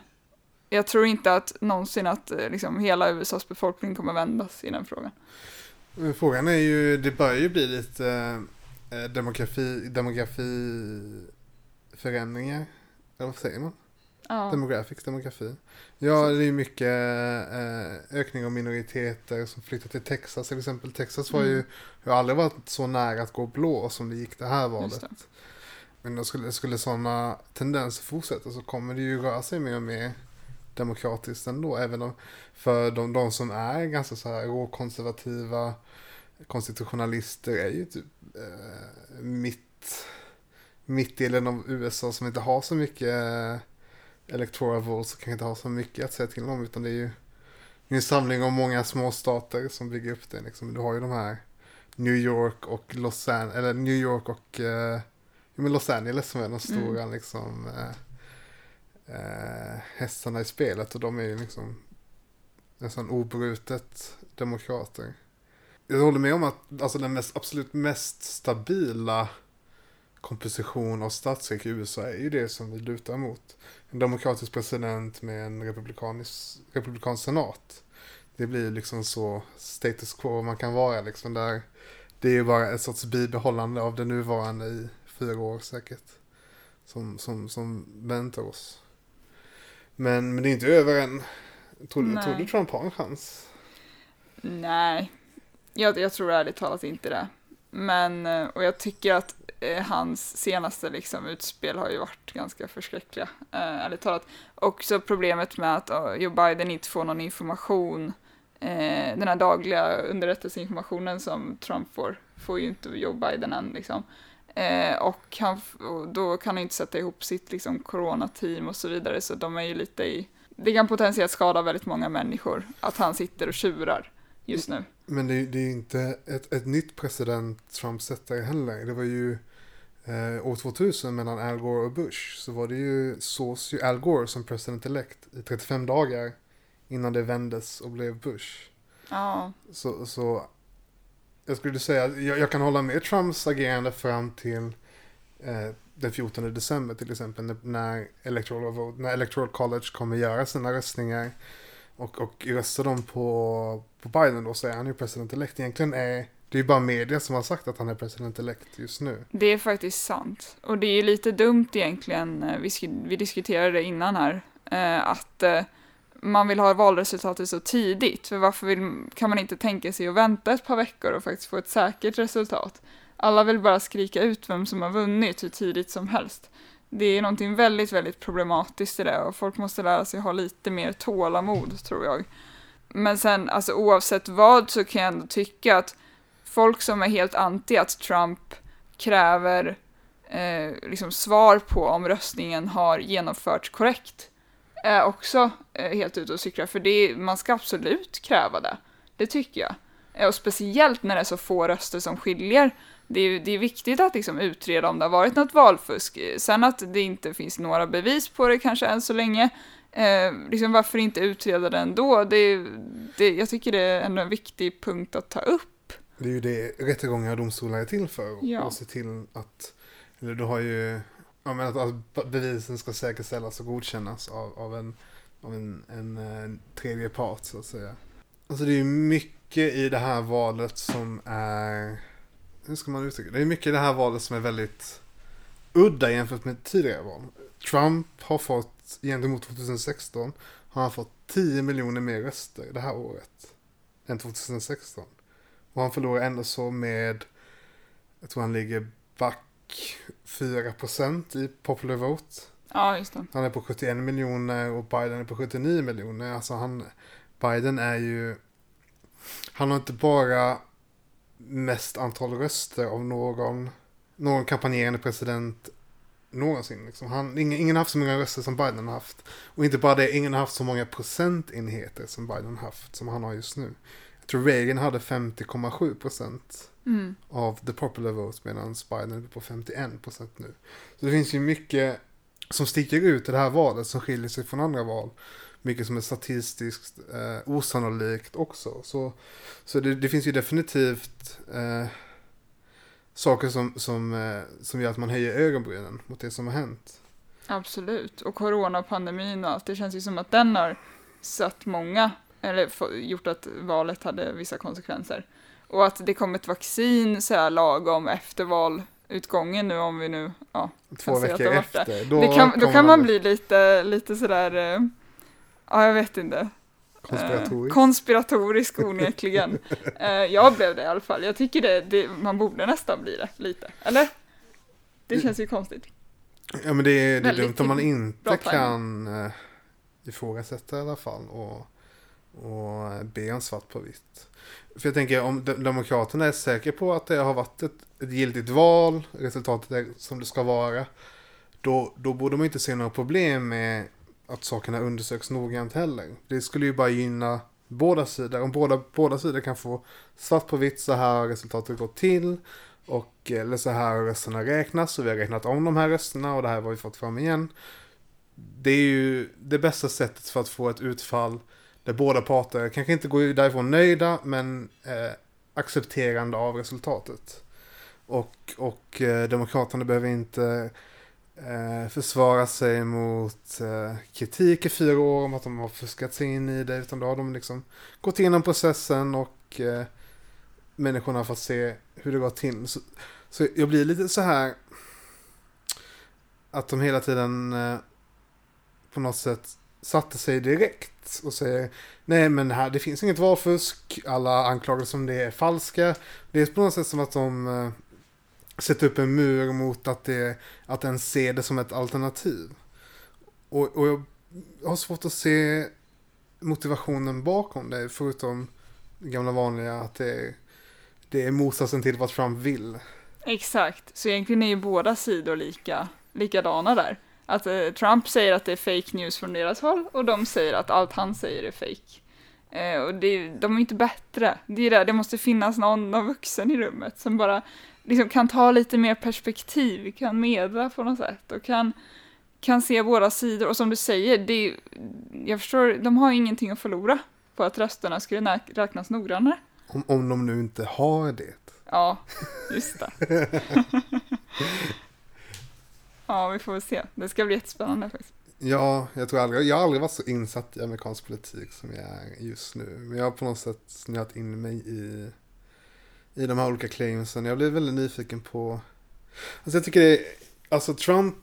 jag tror inte att någonsin att eh, liksom, hela USAs befolkning kommer vändas i den frågan. Frågan är ju, det börjar ju bli lite eh, demografi, demografiförändringar eller vad säger man? Ja. Demographics, demografi. Ja, det är mycket eh, ökning av minoriteter som flyttar till Texas till exempel. Texas var mm. ju, har aldrig varit så nära att gå blå som det gick det här valet. Det. Men då skulle, skulle sådana tendenser fortsätta så kommer det ju röra sig mer och mer demokratiskt ändå. Även om, för de, de som är ganska så här råkonservativa konstitutionalister är ju typ eh, mitt mittdelen av USA som inte har så mycket eh, electoral votes och kanske inte har så mycket att säga till om utan det är ju en samling av många småstater som bygger upp det. Liksom. Du har ju de här New York och Los Angeles, eller New York och eh, Los Angeles som är de stora mm. liksom, eh, eh, hästarna i spelet och de är ju liksom nästan obrutet demokrater. Jag håller med om att alltså, den mest, absolut mest stabila komposition av statsskick i USA är ju det som vi lutar mot. En demokratisk president med en republikansk senat. Det blir liksom så status quo man kan vara liksom där. Det är ju bara ett sorts bibehållande av det nuvarande i fyra år säkert. Som, som, som väntar oss. Men, men det är inte över än. Tror, tror du Trump har en chans? Nej, jag, jag tror ärligt talat inte det. Men, eh, och jag tycker att eh, hans senaste liksom, utspel har ju varit ganska förskräckliga, eh, ärligt talat. Också problemet med att oh, Joe Biden inte får någon information, eh, den här dagliga underrättelseinformationen som Trump får, får ju inte Joe Biden än liksom. Eh, och, han, och då kan han inte sätta ihop sitt liksom, coronateam och så vidare, så de är ju lite i det kan potentiellt skada väldigt många människor att han sitter och tjurar just nu. Men det, det är ju inte ett, ett nytt president Trump sätter heller. Det var ju eh, år 2000 mellan Al Gore och Bush. Så var det ju, sås ju Al Gore som president-elect i 35 dagar innan det vändes och blev Bush. Ja, Så, så jag skulle säga, jag, jag kan hålla med Trumps agerande fram till eh, den 14 december till exempel när, electoral vote, när Electoral College kommer göra sina röstningar och, och röstar de på, på Biden då så är han ju president-elect. Egentligen är det är ju bara media som har sagt att han är president-elect just nu. det är faktiskt sant. Och det är ju lite dumt egentligen, eh, vi, sk- vi diskuterade det innan här, eh, att eh, man vill ha valresultatet så tidigt. För varför vill, kan man inte tänka sig att vänta ett par veckor och faktiskt få ett säkert resultat? Alla vill bara skrika ut vem som har vunnit hur tidigt som helst. Det är någonting väldigt, väldigt problematiskt i det och folk måste lära sig ha lite mer tålamod, tror jag. Men sen, alltså oavsett vad så kan jag ändå tycka att folk som är helt anti att Trump kräver eh, liksom svar på om röstningen har genomförts korrekt är också eh, helt ute och cyklar, för det, är- man ska absolut kräva det. Det tycker jag. Eh, Och speciellt när det är så få röster som skiljer. Det är, det är viktigt att liksom utreda om det har varit något valfusk. Eh, Sen att det inte finns några bevis på det kanske än så länge. Eh, liksom varför inte utreda det ändå? Det, det, jag tycker det är ändå en viktig punkt att ta upp. Det är ju det rättegångar och domstolar är till för. Ja. Och se till att, eller du har ju, ja men att, att bevisen ska säkerställas och godkännas av, av en, av en, en, en tredje part så att säga. Alltså det är ju mycket i det här valet som är, hur ska man uttrycka det? Det är mycket i det här valet som är väldigt udda jämfört med tidigare val. Trump har fått, gentemot 2016, har han fått 10 miljoner mer röster det här året än 2016. Och han förlorar ändå så med, jag tror han ligger back 4% i popular vote. Ja, just det. Han är på 71 miljoner och Biden är på 79 miljoner. Alltså han, Biden är ju, han har inte bara mest antal röster av någon, någon kampanjerande president någonsin. Liksom. Han, ingen, ingen har haft så många röster som Biden har haft. Och inte bara det, ingen har haft så många procentenheter som Biden har haft, som han har just nu. Jag tror Reagan hade 50,7 procent Mm. av the popular vote medan Biden är på 51 procent nu. Så det finns ju mycket som sticker ut i det här valet som skiljer sig från andra val. Mycket som är statistiskt eh, osannolikt också. Så, så det, det finns ju definitivt eh, saker som, som, eh, som gör att man höjer ögonbrynen mot det som har hänt. Absolut. Och coronapandemin och allt, det känns ju som att den har satt många, eller gjort att valet hade vissa konsekvenser. Och att det kom ett vaccin så här lagom efter valutgången nu om vi nu, ja. Två veckor efter. Då, kan, då kan man bli lite, lite sådär, eh, ja jag vet inte. konspiratorisk. Eh, konspiratorisk onekligen. eh, jag blev det i alla fall. Jag tycker det, det, man borde nästan bli det, lite. Eller? Det känns ju konstigt. Ja men det är, det är dumt om man inte kan uh, ifrågasätta i alla fall och, och be om svart på vitt. För jag tänker om Demokraterna är säkra på att det har varit ett, ett giltigt val, resultatet är som det ska vara, då, då borde man inte se några problem med att sakerna undersöks noggrant heller. Det skulle ju bara gynna båda sidor. Om båda, båda sidor kan få svart på vitt så här har resultatet gått till och eller så här har rösterna räknats och vi har räknat om de här rösterna och det här har vi fått fram igen. Det är ju det bästa sättet för att få ett utfall där båda parter kanske inte går därifrån nöjda men eh, accepterande av resultatet. Och, och eh, Demokraterna behöver inte eh, försvara sig mot eh, kritik i fyra år om att de har fuskat sig in i det utan då har de liksom gått igenom processen och eh, människorna har fått se hur det går till. Så, så jag blir lite så här att de hela tiden eh, på något sätt satte sig direkt och säger nej men här, det finns inget valfusk, alla anklagelser om det är falska. Det är på något sätt som att de eh, sätter upp en mur mot att, det, att en ser det som ett alternativ. Och, och jag har svårt att se motivationen bakom det, förutom det gamla vanliga att det är, det är motsatsen till vad Trump vill. Exakt, så egentligen är ju båda sidor lika, likadana där. Att eh, Trump säger att det är fake news från deras håll och de säger att allt han säger är fake. Eh, och det, de är inte bättre. Det är det, det måste finnas någon, någon vuxen i rummet som bara liksom kan ta lite mer perspektiv, kan medla på något sätt och kan, kan se båda sidor. Och som du säger, det, jag förstår, de har ingenting att förlora på att rösterna skulle räknas noggrannare. Om, om de nu inte har det. Ja, just det. ja, vi får väl se. Det ska bli jättespännande faktiskt. Ja, jag tror aldrig, jag har aldrig varit så insatt i amerikansk politik som jag är just nu. Men jag har på något sätt snöat in mig i, i de här olika claimsen. Jag blir väldigt nyfiken på... Alltså jag tycker det är, alltså Trump,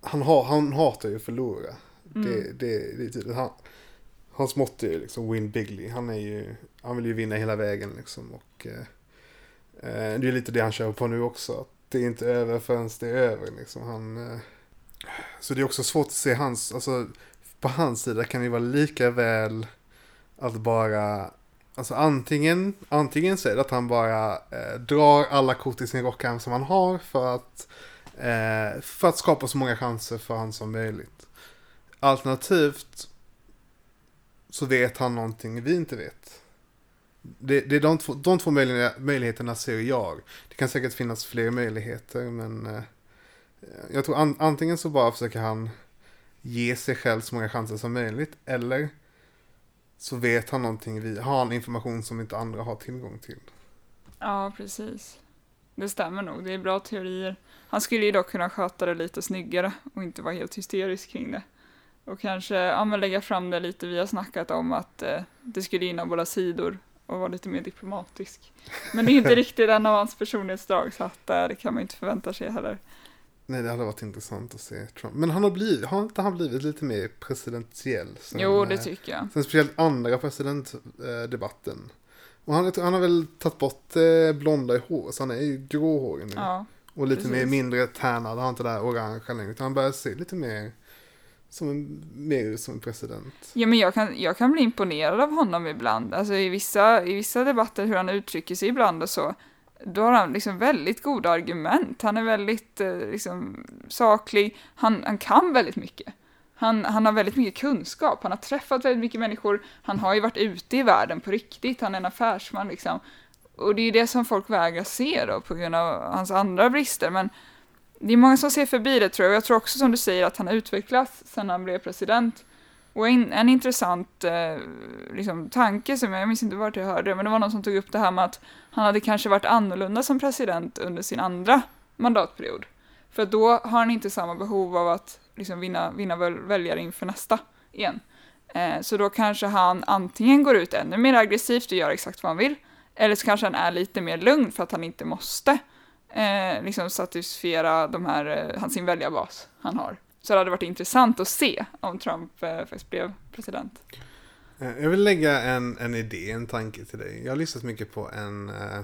han, har, han hatar ju att förlora. Mm. Det, det, det är tydligt. Han, hans motto är ju liksom win bigly. Han är ju, han vill ju vinna hela vägen liksom. Och eh, eh, det är lite det han kör på nu också. Det är inte över förrän det är över liksom. Han, eh, så det är också svårt att se hans, alltså på hans sida kan det vara lika väl att bara, alltså antingen, antingen så är det att han bara eh, drar alla kort i sin rockärm som han har för att, eh, för att skapa så många chanser för han som möjligt. Alternativt så vet han någonting vi inte vet. Det, det är de två, de två möjligheterna, möjligheterna ser jag. Det kan säkert finnas fler möjligheter men eh, jag tror an, antingen så bara försöker han ge sig själv så många chanser som möjligt eller så vet han någonting, vi har han information som inte andra har tillgång till. Ja, precis. Det stämmer nog, det är bra teorier. Han skulle ju dock kunna sköta det lite snyggare och inte vara helt hysterisk kring det. Och kanske ja, men lägga fram det lite vi har snackat om att eh, det skulle gynna båda sidor och vara lite mer diplomatisk. Men det är inte riktigt en av hans personlighetsdrag så att eh, det kan man inte förvänta sig heller. Nej, det hade varit intressant att se Trump. Men han har, blivit, har inte han blivit lite mer presidentiell? Sen, Jo, det eh, tycker jag. Sen speciellt andra presidentdebatten. Och han, han har väl tagit bort eh, blonda i hår, så han är ju gråhårig nu. Ja, och lite precis. mer mindre tärnad, han har inte det där orangea längre. Utan han börjar se lite mer som en, mer som en president. ja men jag kan, jag kan bli imponerad av honom ibland. Alltså i vissa, i vissa debatter, hur han uttrycker sig ibland och så. Då har han liksom väldigt goda argument. Han är väldigt eh, liksom, saklig. Han, han kan väldigt mycket. Han, han har väldigt mycket kunskap. Han har träffat väldigt mycket människor. Han har ju varit ute i världen på riktigt. Han är en affärsman liksom. Och det är ju det som folk vägrar se då på grund av hans andra brister. Men det är många som ser förbi det tror jag. Och jag tror också som du säger att han har utvecklats sedan han blev president. Och en, en intressant eh, liksom, tanke som jag, jag minns inte vart jag hörde men det var någon som tog upp det här med att han hade kanske varit annorlunda som president under sin andra mandatperiod. För då har han inte samma behov av att liksom, vinna, vinna väljare inför nästa igen. Eh, så då kanske han antingen går ut ännu mer aggressivt och gör exakt vad han vill, eller så kanske han är lite mer lugn för att han inte måste eh, liksom satisfiera de här, eh, sin väljarbas han har. Så det hade varit intressant att se om Trump eh, faktiskt blev president. Eh, jag vill lägga en, en idé, en tanke till dig. Jag har lyssnat mycket på en, eh,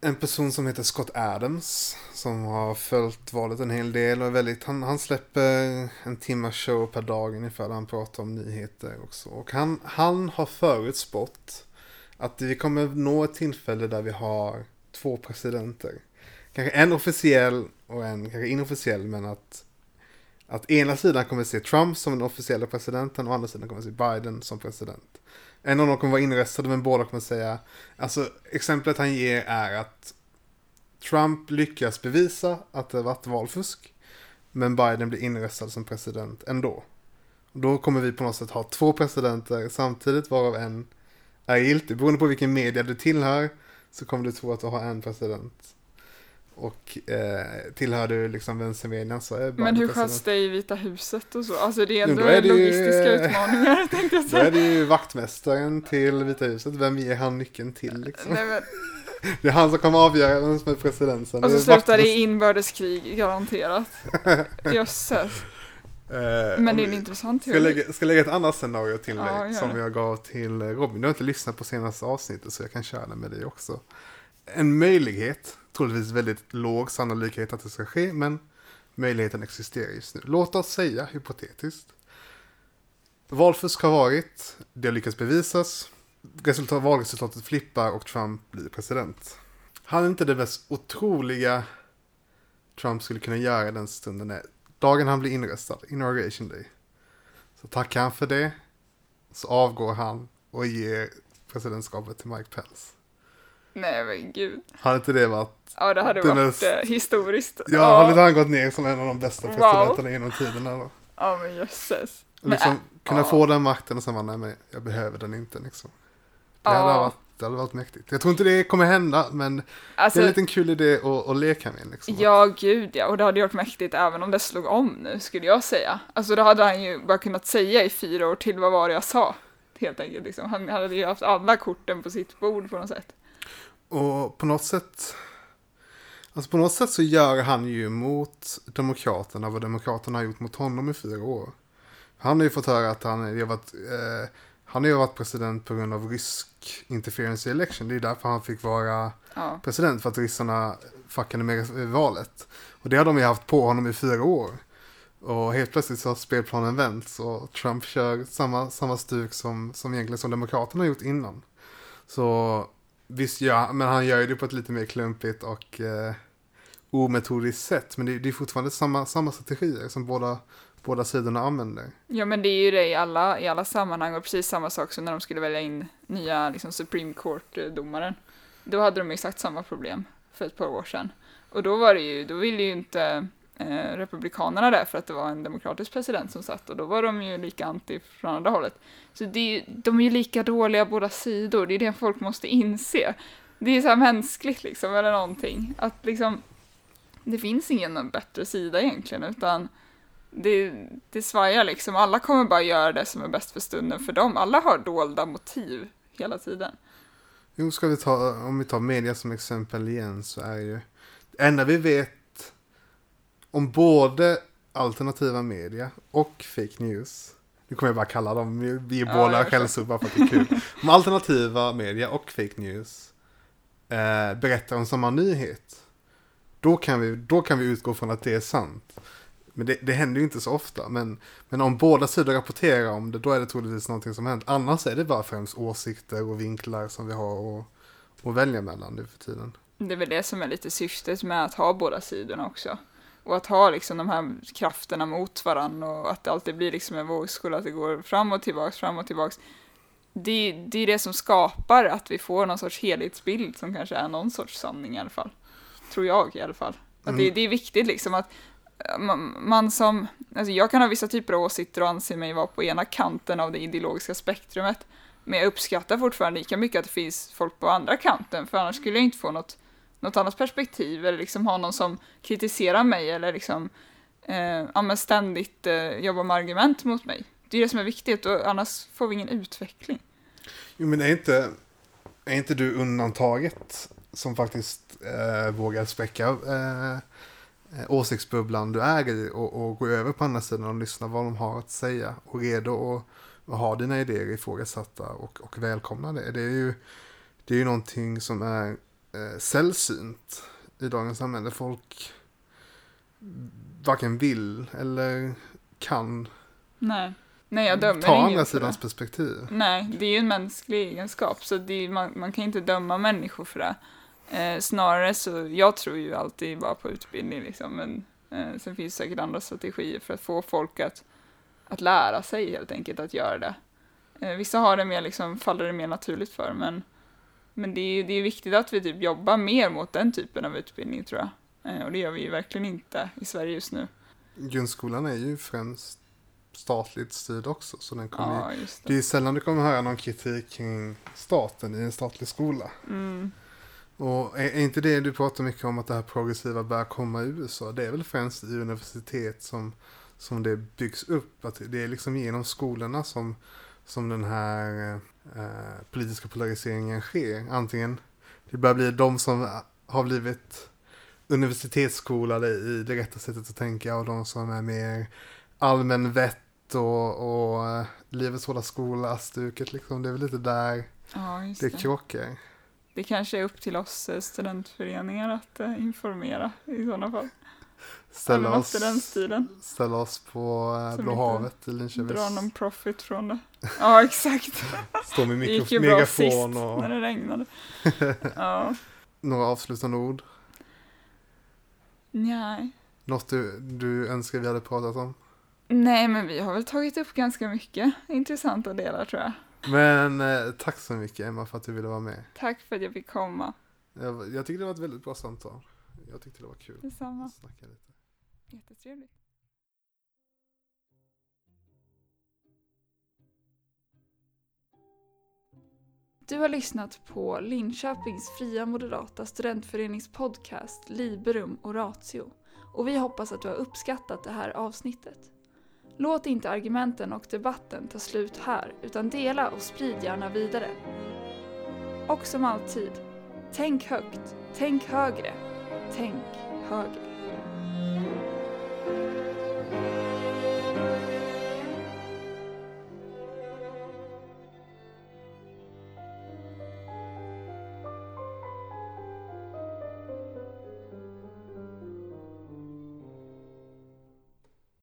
en person som heter Scott Adams. Som har följt valet en hel del och är väldigt, han, han släpper en timma show per dag ungefär där han pratar om nyheter också. Och han, han har förutspått att vi kommer nå ett tillfälle där vi har två presidenter. Kanske en officiell och en kanske inofficiell men att att ena sidan kommer se Trump som den officiella presidenten och andra sidan kommer se Biden som president. En av dem kommer vara inröstade men båda kommer säga, alltså exemplet han ger är att Trump lyckas bevisa att det varit valfusk men Biden blir inröstad som president ändå. Då kommer vi på något sätt ha två presidenter samtidigt varav en är giltig. Beroende på vilken media du tillhör så kommer du tro att du har en president. Och eh, tillhör du liksom vänstermedien så är Men hur sköts det i Vita huset och så? Alltså det är ändå då är det ju, logistiska eh, utmaningar tänkte jag Då säga. är det ju vaktmästaren till Vita huset. Vem ger han nyckeln till liksom? Nej, men, Det är han som kommer avgöra vem som är president sen. och så slutar det i inbördeskrig, garanterat. Jösses. Eh, Men det är en intressant Ska teori. lägga, ska jag lägga ett annat scenario till Ja, dig gör som jag gav till Robin. Du har inte lyssnat på senaste avsnittet så jag kan köra det med dig också. En möjlighet, troligtvis väldigt låg sannolikhet att det ska ske, men möjligheten existerar just nu. Låt oss säga hypotetiskt. Valfusk har varit, det har lyckats bevisas, resultat, valresultatet flippar och Trump blir president. Han är inte det mest otroliga Trump skulle kunna göra i den stunden är dagen han blir inröstad, inauguration day, så tackar han för det, så avgår han och ger presidentskapet till Mike Pence. Nej men gud. Hade inte det varit... Ja det hade varit är- eh, historiskt. Ja, hade inte han gått ner som en av de bästa Wow. presidenterna genom tiden eller? Ja men jösses. Liksom Men, kunna ja. få den makten och sen bara, nej men jag behöver den inte liksom. Det Ja. hade, varit, det hade varit mäktigt. Jag tror inte det kommer hända, men Alltså, det är en liten kul idé att, att leka med liksom. Ja, gud ja. Och det hade varit mäktigt även om det slog om nu, skulle jag säga. Alltså då hade han ju bara kunnat säga i fyra år till vad var det jag sa. Helt enkelt liksom. Han hade ju haft alla korten på sitt bord på något sätt. Och på något sätt, alltså på något sätt så gör han ju mot Demokraterna vad Demokraterna har gjort mot honom i fyra år. Han har ju fått höra att han har varit, eh, han har ju varit president på grund av rysk interference i election. Det är därför han fick vara Ja, president, för att ryssarna fuckade med valet. Och det har de ju haft på honom i fyra år. Och helt plötsligt så har spelplanen vänts och Trump kör samma, samma stuk som, som egentligen som Demokraterna har gjort innan. Så visst, ja, men han gör ju det på ett lite mer klumpigt och eh, ometodiskt sätt. Men det, det är fortfarande samma, samma strategier som båda, båda sidorna använder. ja men det är ju det i alla, i alla sammanhang och precis samma sak som när de skulle välja in nya liksom, Supreme Court-domaren. Då hade de exakt samma problem för ett par år sedan. Och då var det ju, då ville ju inte eh, Republikanerna där för att det var en demokratisk president som satt och då var de ju lika anti från andra hållet. Så det är, de är ju lika dåliga båda sidor, det är det folk måste inse. Det är så här mänskligt liksom, eller någonting. Att liksom, det finns ingen bättre sida egentligen, utan det, det svajar liksom. Alla kommer bara göra det som är bäst för stunden för dem. Alla har dolda motiv hela tiden. Jo, ska vi ta, om vi tar media som exempel igen så är ju det enda vi vet om både alternativa media och fake news. Nu kommer jag bara kalla dem, vi- är Ja, båda skällsord bara för att det är kul. Om alternativa media och fake news eh, berättar om samma nyhet. Då kan, vi, då kan vi utgå från att det är sant. Men det, det händer ju inte så ofta. Men, men om båda sidor rapporterar om det, då är det troligtvis någonting som hänt. Annars är det bara främst åsikter och vinklar som vi har att välja mellan nu för tiden. Det är väl det som är lite syftet med att ha båda sidorna också. Och att ha liksom de här krafterna mot varandra och att det alltid blir liksom en vågskål, att det går fram och tillbaks, fram och tillbaks. Det, det är det som skapar att vi får någon sorts helhetsbild som kanske är någon sorts sanning i alla fall. Tror jag i alla fall. Att det, Mm. det är viktigt liksom att eh, man, man som, alltså jag kan ha vissa typer av åsikter och anse mig vara på ena kanten av det ideologiska spektrumet. Men jag uppskattar fortfarande lika mycket att det finns folk på andra kanten, för annars skulle jag inte få något, något annat perspektiv eller liksom ha någon som kritiserar mig eller liksom eh, ja, men ständigt eh, jobbar med argument mot mig. Det är det som är viktigt och annars får vi ingen utveckling. Jo, men är inte, är inte du undantaget som faktiskt eh, vågar spräcka eh, eh åsiktsbubblan du är i och, och gå över på andra sidan och lyssna vad de har att säga och redo att att ha dina idéer ifrågasatta och, och välkomna det. Det är ju, det är ju någonting som är eh, sällsynt i dagens samhälle. Folk varken vill eller kan Nej, Nej jag dömer ta andra sidans perspektiv. Nej, det är ju en mänsklig egenskap, så är, man, man kan inte döma människor för det. Eh, snarare så, jag tror ju alltid bara på utbildning liksom, men eh, sen finns det säkert andra strategier för att få folk att, att lära sig helt enkelt att göra det. Eh, vissa har det mer liksom, faller det mer naturligt för, men, men det är, det är viktigt att vi typ jobbar mer mot den typen av utbildning tror jag. Eh, och det gör vi ju verkligen inte i Sverige just nu. Grundskolan är ju främst statligt styrd också. Så den kommer Ja, det det. är sällan du kommer höra någon kritik kring staten i en statlig skola. Mm. Och är, är inte det du pratar mycket om att det här progressiva börjar komma i USA? Det är väl främst i universitet som, som det byggs upp. Att det är liksom genom skolorna som, som den här eh, politiska polariseringen sker. Antingen det börjar bli de som har blivit universitetsskolade i det rätta sättet att tänka och de som är mer allmän vett och, och eh, livets hårda skola-stuket liksom. Det är väl lite där Ja, det det. krockar. Det kanske är upp till oss eh, studentföreningar att eh, informera i sådana fall. Ställa något oss, ställa oss på eh, Blå havet i Linköping. Dra någon profit från det. Ja, exakt. Stå med Det gick ju bra sist och när det regnade. Ja, några avslutande ord. nej. Något du, du önskar vi hade pratat om? Nej, men vi har väl tagit upp ganska mycket intressanta delar tror jag. Men eh, tack så mycket Emma för att du ville vara med. Tack för att jag fick komma. Jag, jag tyckte det var ett väldigt bra samtal. Jag tyckte det var kul. Detsamma. att Snacka lite. Jättetrevligt. Du har lyssnat på Linköpings fria moderata studentförenings podcast Liberum Oratio och vi hoppas att du har uppskattat det här avsnittet. Låt inte argumenten och debatten ta slut här utan dela och sprid gärna vidare. Och som alltid, tänk högt, tänk högre, tänk höger.